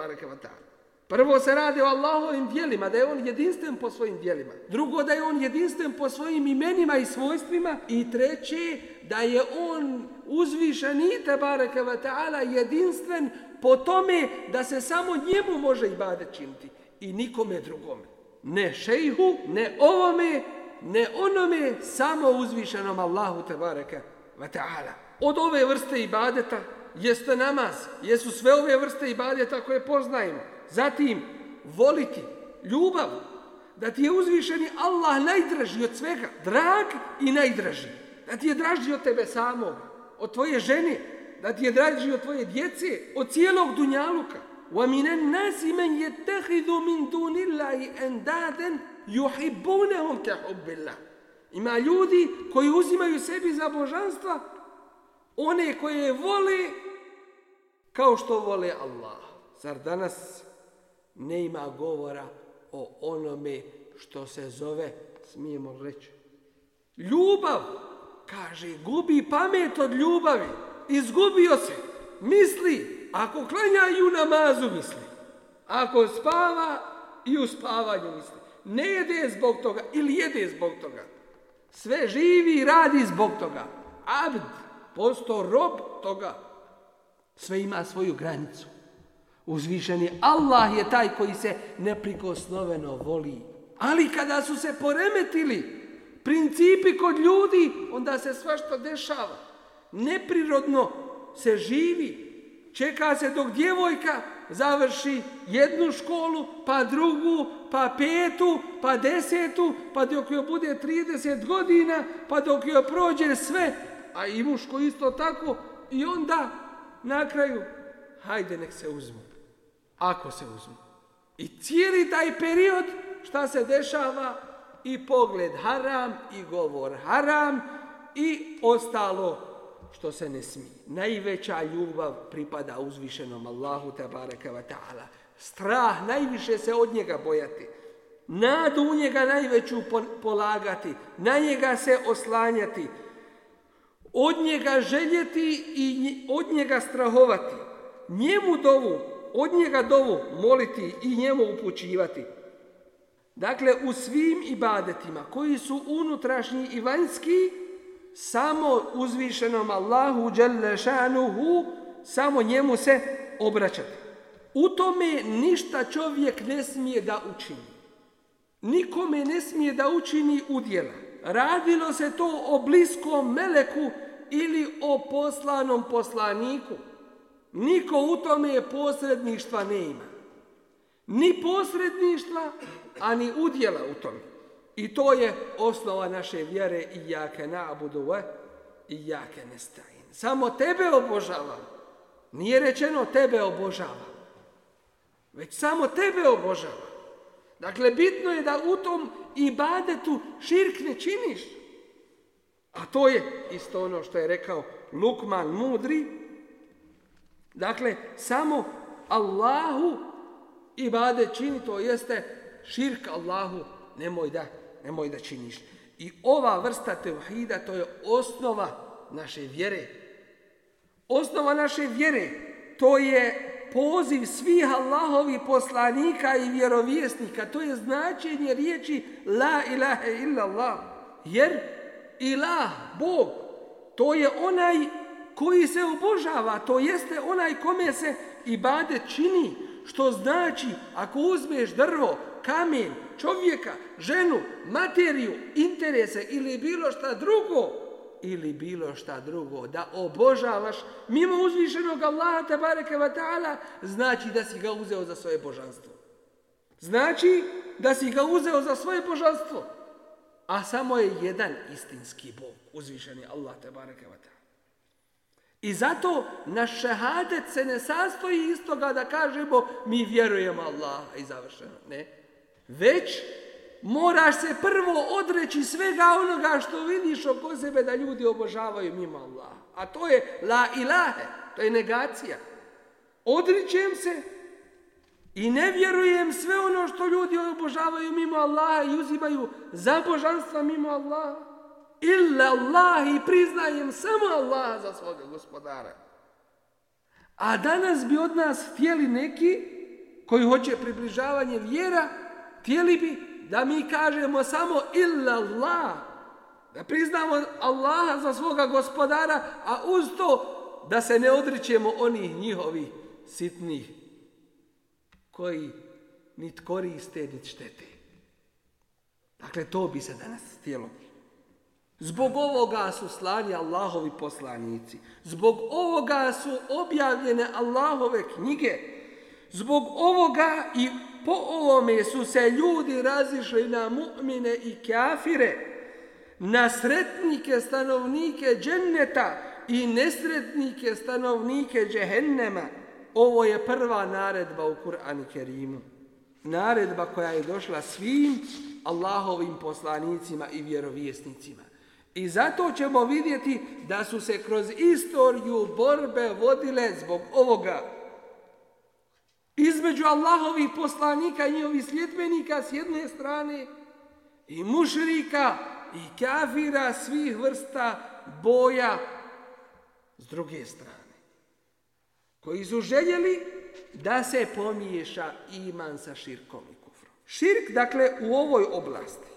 Prvo se radi o Allahovim dijelima, da je on jedinstven po svojim dijelima. Drugo, da je on jedinstven po svojim imenima i svojstvima. I treće, da je on uzvišen i tebareke wa jedinstven po tome da se samo njemu može bade činiti i nikome drugome. Ne šejhu, ne ovome, ne onome, samo uzvišenom Allahu tebareke ve ta'ala. Od ove vrste ibadeta jeste namaz, jesu sve ove vrste ibadeta koje poznajemo. Zatim, voliti, ljubav, da ti je uzvišeni Allah najdraži od svega, drag i najdraži. Da ti je draži od tebe samog, od tvoje žene, da ti je draži od tvoje djece, od cijelog dunjaluka. وَمِنَ النَّاسِ مَنْ يَتَّخِذُ مِنْ دُونِ اللَّهِ أَنْدَادًا يُحِبُّونَهُمْ كَحُبِّ اللَّهِ Ima ljudi koji uzimaju sebi za božanstva one koje vole kao što vole Allah. Zar danas ne ima govora o onome što se zove, smijemo reći, ljubav. Kaže, gubi pamet od ljubavi. Izgubio se. Misli, ako klanja i u namazu misli. Ako spava i u spavanju misli. Ne jede zbog toga ili jede zbog toga. Sve živi i radi zbog toga. Abd, posto rob toga. Sve ima svoju granicu. Uzvišeni Allah je taj koji se neprikosnoveno voli. Ali kada su se poremetili principi kod ljudi, onda se svašta dešava. Neprirodno se živi. Čeka se dok djevojka završi jednu školu, pa drugu, pa petu, pa desetu, pa dok joj bude 30 godina, pa dok joj prođe sve, a i muško isto tako, i onda na kraju, hajde nek se uzmu. Ako se uzmu. I cijeli taj period šta se dešava? I pogled haram, i govor haram, i ostalo što se ne smije. Najveća ljubav pripada uzvišenom Allahu tabaraka wa ta'ala. Strah, najviše se od njega bojati. Nadu u njega najveću polagati. Na njega se oslanjati. Od njega željeti i od njega strahovati. Njemu dovu od njega dovu moliti i njemu upućivati. Dakle, u svim ibadetima koji su unutrašnji i vanjski, samo uzvišenom Allahu Đelešanuhu, samo njemu se obraćati. U tome ništa čovjek ne smije da učini. Nikome ne smije da učini udjela. Radilo se to o bliskom meleku ili o poslanom poslaniku. Niko u tome posredništva ne ima. Ni posredništva, a ni udjela u tome. I to je osnova naše vjere i jake nabuduve i jake nestajine. Samo tebe obožavam. Nije rečeno tebe obožavam. Već samo tebe obožavam. Dakle, bitno je da u tom ibadetu širk ne činiš. A to je isto ono što je rekao Lukman Mudri, Dakle, samo Allahu i bade čini, to jeste širk Allahu, nemoj da, nemoj da činiš. I ova vrsta tevhida, to je osnova naše vjere. Osnova naše vjere, to je poziv svih Allahovi poslanika i vjerovjesnika. To je značenje riječi la ilaha illallah. Jer ilah, Bog, to je onaj koji se obožava, to jeste onaj kome se Bade čini, što znači ako uzmeš drvo, kamen, čovjeka, ženu, materiju, interese ili bilo šta drugo, ili bilo šta drugo, da obožavaš mimo uzvišenog Allaha tabareka wa ta'ala, znači da si ga uzeo za svoje božanstvo. Znači da si ga uzeo za svoje božanstvo. A samo je jedan istinski Bog, uzvišeni Allah tabareka wa ta'ala. I zato naš šehadet se ne sastoji iz toga da kažemo mi vjerujemo Allah i završeno. Ne. Već moraš se prvo odreći svega onoga što vidiš oko sebe da ljudi obožavaju mimo Allah. A to je la ilahe, to je negacija. Odričem se i ne vjerujem sve ono što ljudi obožavaju mimo Allaha i uzimaju za božanstva mimo Allaha. Illa Allah i priznajem samo Allah za svoga gospodara. A danas bi od nas htjeli neki koji hoće približavanje vjera, htjeli bi da mi kažemo samo illa Allah. Da priznamo Allaha za svoga gospodara, a uz to da se ne odričemo onih njihovih sitnih koji nit koriste, nit štete. Dakle, to bi se danas htjelo. Zbog ovoga su slani Allahovi poslanici. Zbog ovoga su objavljene Allahove knjige. Zbog ovoga i po ovome su se ljudi razišli na mu'mine i kafire, na sretnike stanovnike dženneta i nesretnike stanovnike džehennema. Ovo je prva naredba u Kur'anu Kerimu. Naredba koja je došla svim Allahovim poslanicima i vjerovjesnicima. I zato ćemo vidjeti da su se kroz istoriju borbe vodile zbog ovoga. Između Allahovih poslanika i njihovih sljedbenika s jedne strane i mušrika i kafira svih vrsta boja s druge strane. Koji su željeli da se pomiješa iman sa širkom i kufrom. Širk, dakle, u ovoj oblasti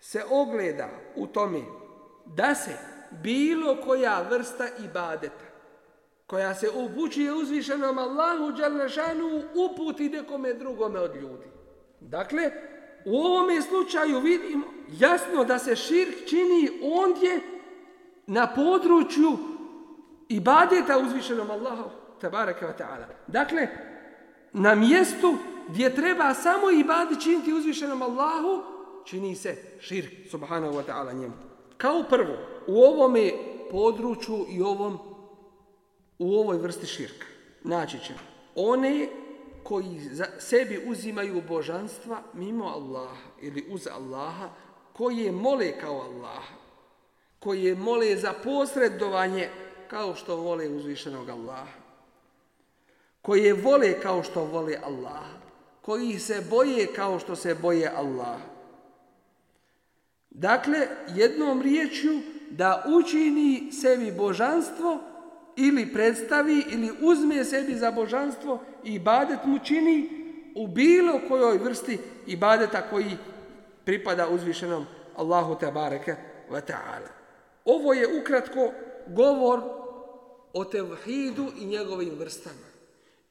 se ogleda u tome da se bilo koja vrsta ibadeta koja se upućuje uzvišenom Allahu Đalešanu uputi nekome drugome od ljudi. Dakle, u ovome slučaju vidimo jasno da se širk čini ondje na području ibadeta uzvišenom Allahu tabaraka wa ta'ala. Dakle, na mjestu gdje treba samo ibadit činiti uzvišenom Allahu, čini se širk subhanahu wa ta'ala njemu. Kao prvo, u ovome području i ovom, u ovoj vrsti širka naći ćemo one koji za sebi uzimaju božanstva mimo Allaha ili uz Allaha, koji je mole kao Allaha, je mole za posredovanje kao što vole uzvišenog Allaha, je vole kao što vole Allaha, koji se boje kao što se boje Allaha, Dakle, jednom riječju da učini sebi božanstvo ili predstavi ili uzme sebi za božanstvo i badet mu čini u bilo kojoj vrsti i badeta koji pripada uzvišenom Allahu te bareke ve ta'ala. Ovo je ukratko govor o tevhidu i njegovim vrstama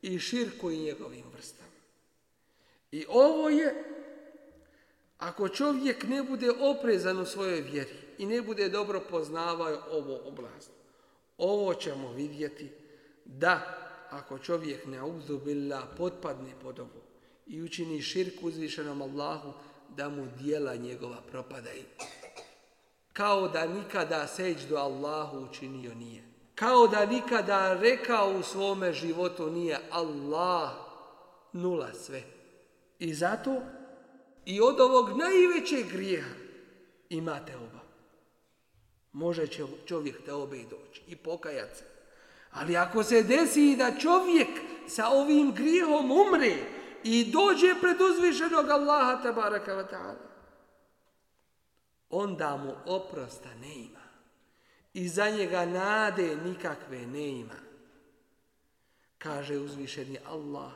i širku i njegovim vrstama. I ovo je ako čovjek ne bude oprezan u svojoj vjeri i ne bude dobro poznavao ovo oblast, ovo ćemo vidjeti da ako čovjek ne uzubila potpadne pod ovo i učini širku uzvišenom Allahu, da mu dijela njegova propadaju. Kao da nikada seć do Allahu učinio nije. Kao da nikada rekao u svome životu nije Allah nula sve. I zato i od ovog najvećeg grijeha ima oba. Može čovjek te obe i doći i pokajat se. Ali ako se desi da čovjek sa ovim grijehom umre i dođe pred uzvišenog Allaha tabaraka wa ta'ala, onda mu oprosta ne ima. I za njega nade nikakve ne ima. Kaže uzvišeni Allah,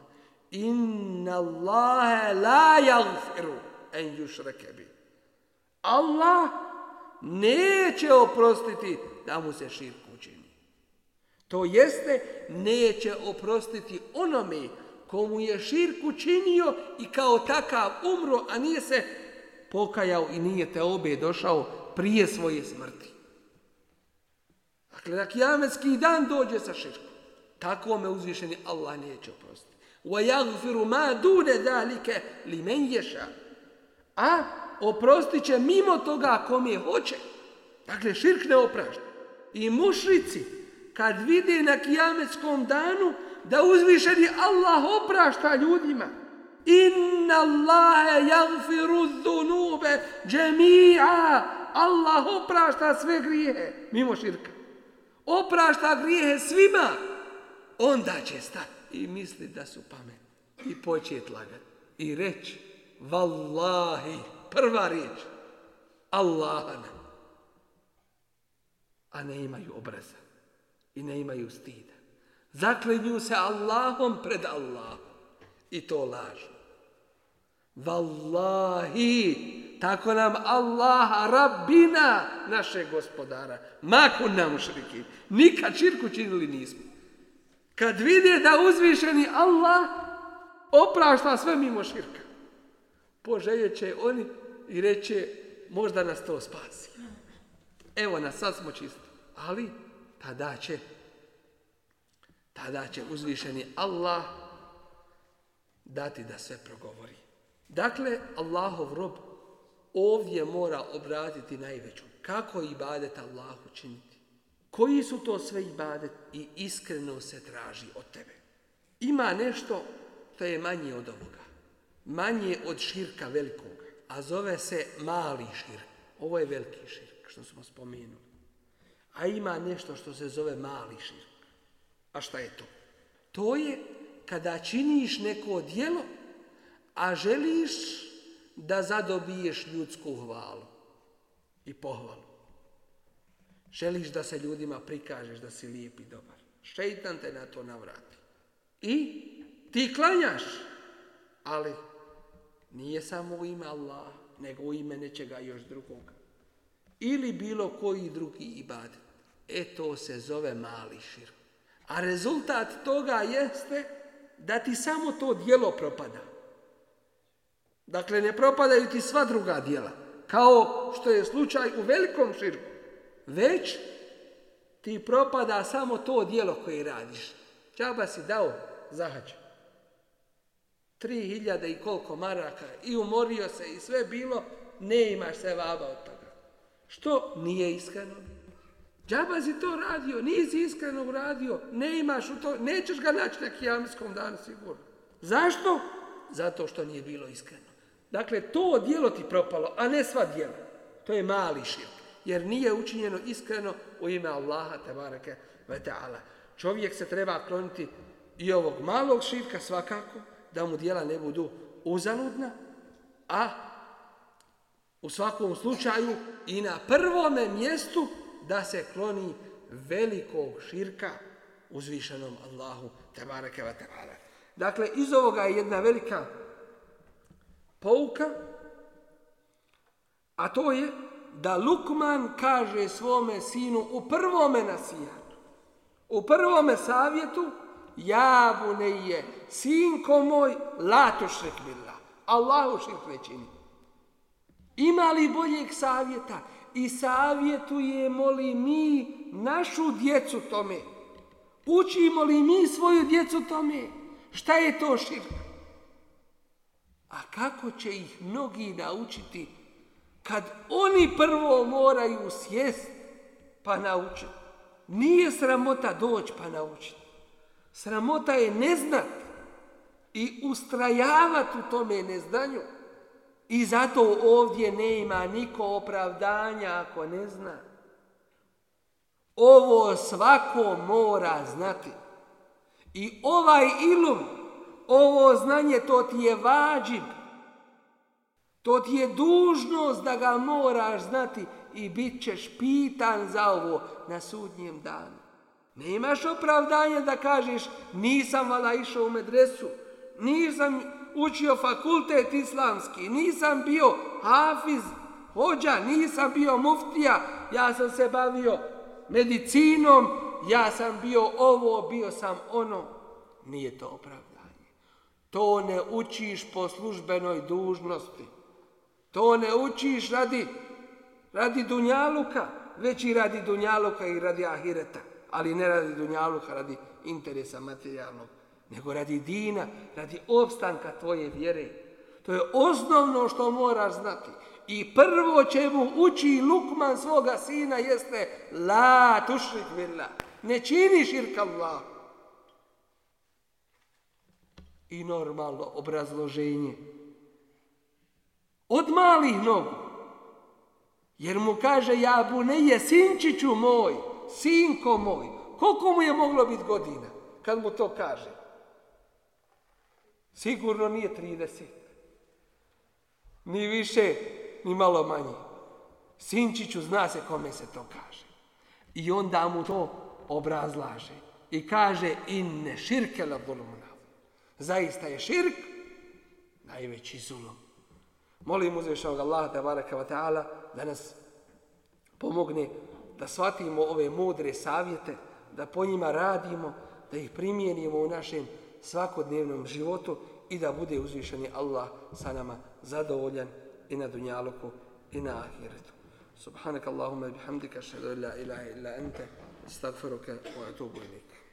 inna Allah la yagfiru Allah neće oprostiti da mu se širk učini. To jeste neće oprostiti onome komu je širk učinio i kao takav umro, a nije se pokajao i nije te obe došao prije svoje smrti. Dakle, da kijametski dan dođe sa širkom. Tako me uzvišeni Allah neće oprostiti. وَيَغْفِرُ مَا دُونَ ذَلِكَ لِمَنْ يَشَا A oprostit će mimo toga kom je hoće. Dakle, širk ne oprašta. I mušrici, kad vide na kijametskom danu da uzvišeni Allah oprašta ljudima, Inna Allahe jagfiru dhunube džemija. Allah oprašta sve grijehe, mimo širka. Oprašta grijehe svima, onda će stati i misli da su pametni. I počet lagati. I reći, vallahi, prva riječ, Allahana. A ne imaju obraza. I ne imaju stida. Zaklenju se Allahom pred Allahom. I to lažno. vallahi tako nam Allaha, rabina našeg gospodara, makun nam šriki. Nikad širku činili nismo. Kad vide da uzvišeni Allah oprašta sve mimo širka. Poželjet će oni i reće možda nas to spasi. Evo nas, sad smo čisti. Ali tada će tada će uzvišeni Allah dati da sve progovori. Dakle, Allahov rob ovdje mora obratiti najveću. Kako ibadet Allahu čini? Koji su to sve ibadet i iskreno se traži od tebe? Ima nešto što je manje od ovoga. Manje od širka velikog, a zove se mali širk. Ovo je veliki širk, što smo spomenuli. A ima nešto što se zove mali širk. A šta je to? To je kada činiš neko djelo, a želiš da zadobiješ ljudsku hvalu i pohvalu. Želiš da se ljudima prikažeš da si lijep i dobar. Šeitan te na to navrati. I ti klanjaš, ali nije samo u ime Allah, nego u ime nečega još drugog Ili bilo koji drugi ibad. E to se zove mali širk. A rezultat toga jeste da ti samo to dijelo propada. Dakle, ne propadaju ti sva druga dijela. Kao što je slučaj u velikom širku već ti propada samo to dijelo koje radiš. džaba si dao zahađa. Tri hiljade i koliko maraka i umorio se i sve bilo, ne imaš se vaba od toga. Što nije iskreno Džaba si to radio, nisi iskreno uradio, ne imaš u to, nećeš ga naći na kijamskom danu sigurno. Zašto? Zato što nije bilo iskreno. Dakle, to djelo ti propalo, a ne sva djela. To je mali jer nije učinjeno iskreno u ime Allaha tebareke ve ta'ala. Čovjek se treba kloniti i ovog malog širka svakako, da mu djela ne budu uzaludna, a u svakom slučaju i na prvome mjestu da se kloni velikog širka uzvišenom Allahu tebareke ve ta'ala. Dakle, iz ovoga je jedna velika pouka, a to je da Lukman kaže svome sinu u prvome nasijanu, u prvome savjetu, javu ne je, sinko moj, lato šrek bila, Allahu šrek većini. Ima li boljeg savjeta? I savjetujemo li mi našu djecu tome? Učimo li mi svoju djecu tome? Šta je to širka? A kako će ih mnogi naučiti kad oni prvo moraju sjest pa naučiti. Nije sramota doći pa naučiti. Sramota je ne znat i ustrajavati u tome neznanju. I zato ovdje ne ima niko opravdanja ako ne zna. Ovo svako mora znati. I ovaj ilum, ovo znanje, to ti je vađib. To ti je dužnost da ga moraš znati i bit ćeš pitan za ovo na sudnjem danu. imaš opravdanja da kažeš nisam vala išao u medresu, nisam učio fakultet islamski, nisam bio hafiz, hođa, nisam bio muftija, ja sam se bavio medicinom, ja sam bio ovo, bio sam ono. Nije to opravdanje. To ne učiš po službenoj dužnosti. To ne učiš radi, radi Dunjaluka, već i radi Dunjaluka i radi Ahireta. Ali ne radi Dunjaluka, radi interesa materijalnog, nego radi dina, radi opstanka tvoje vjere. To je osnovno što moraš znati. I prvo čemu uči Lukman svoga sina jeste la tušrik vila. Ne činiš širka Allah. I normalno obrazloženje od malih nogu. Jer mu kaže, ja bu ne je sinčiću moj, sinko moj. Koliko mu je moglo biti godina kad mu to kaže? Sigurno nije 30. Ni više, ni malo manje. Sinčiću zna se kome se to kaže. I onda mu to obrazlaže. I kaže, ne širke la Zaista je širk najveći zulom. Molim uzvišnog Allaha te ta'ala da nas pomogne da shvatimo ove mudre savjete, da po njima radimo, da ih primijenimo u našem svakodnevnom životu i da bude uzvišeni Allah sa nama zadovoljan i na dunjaluku i na ahiretu. Subhanak Allahumma bihamdika, ilaha illa ente, stagfiruke wa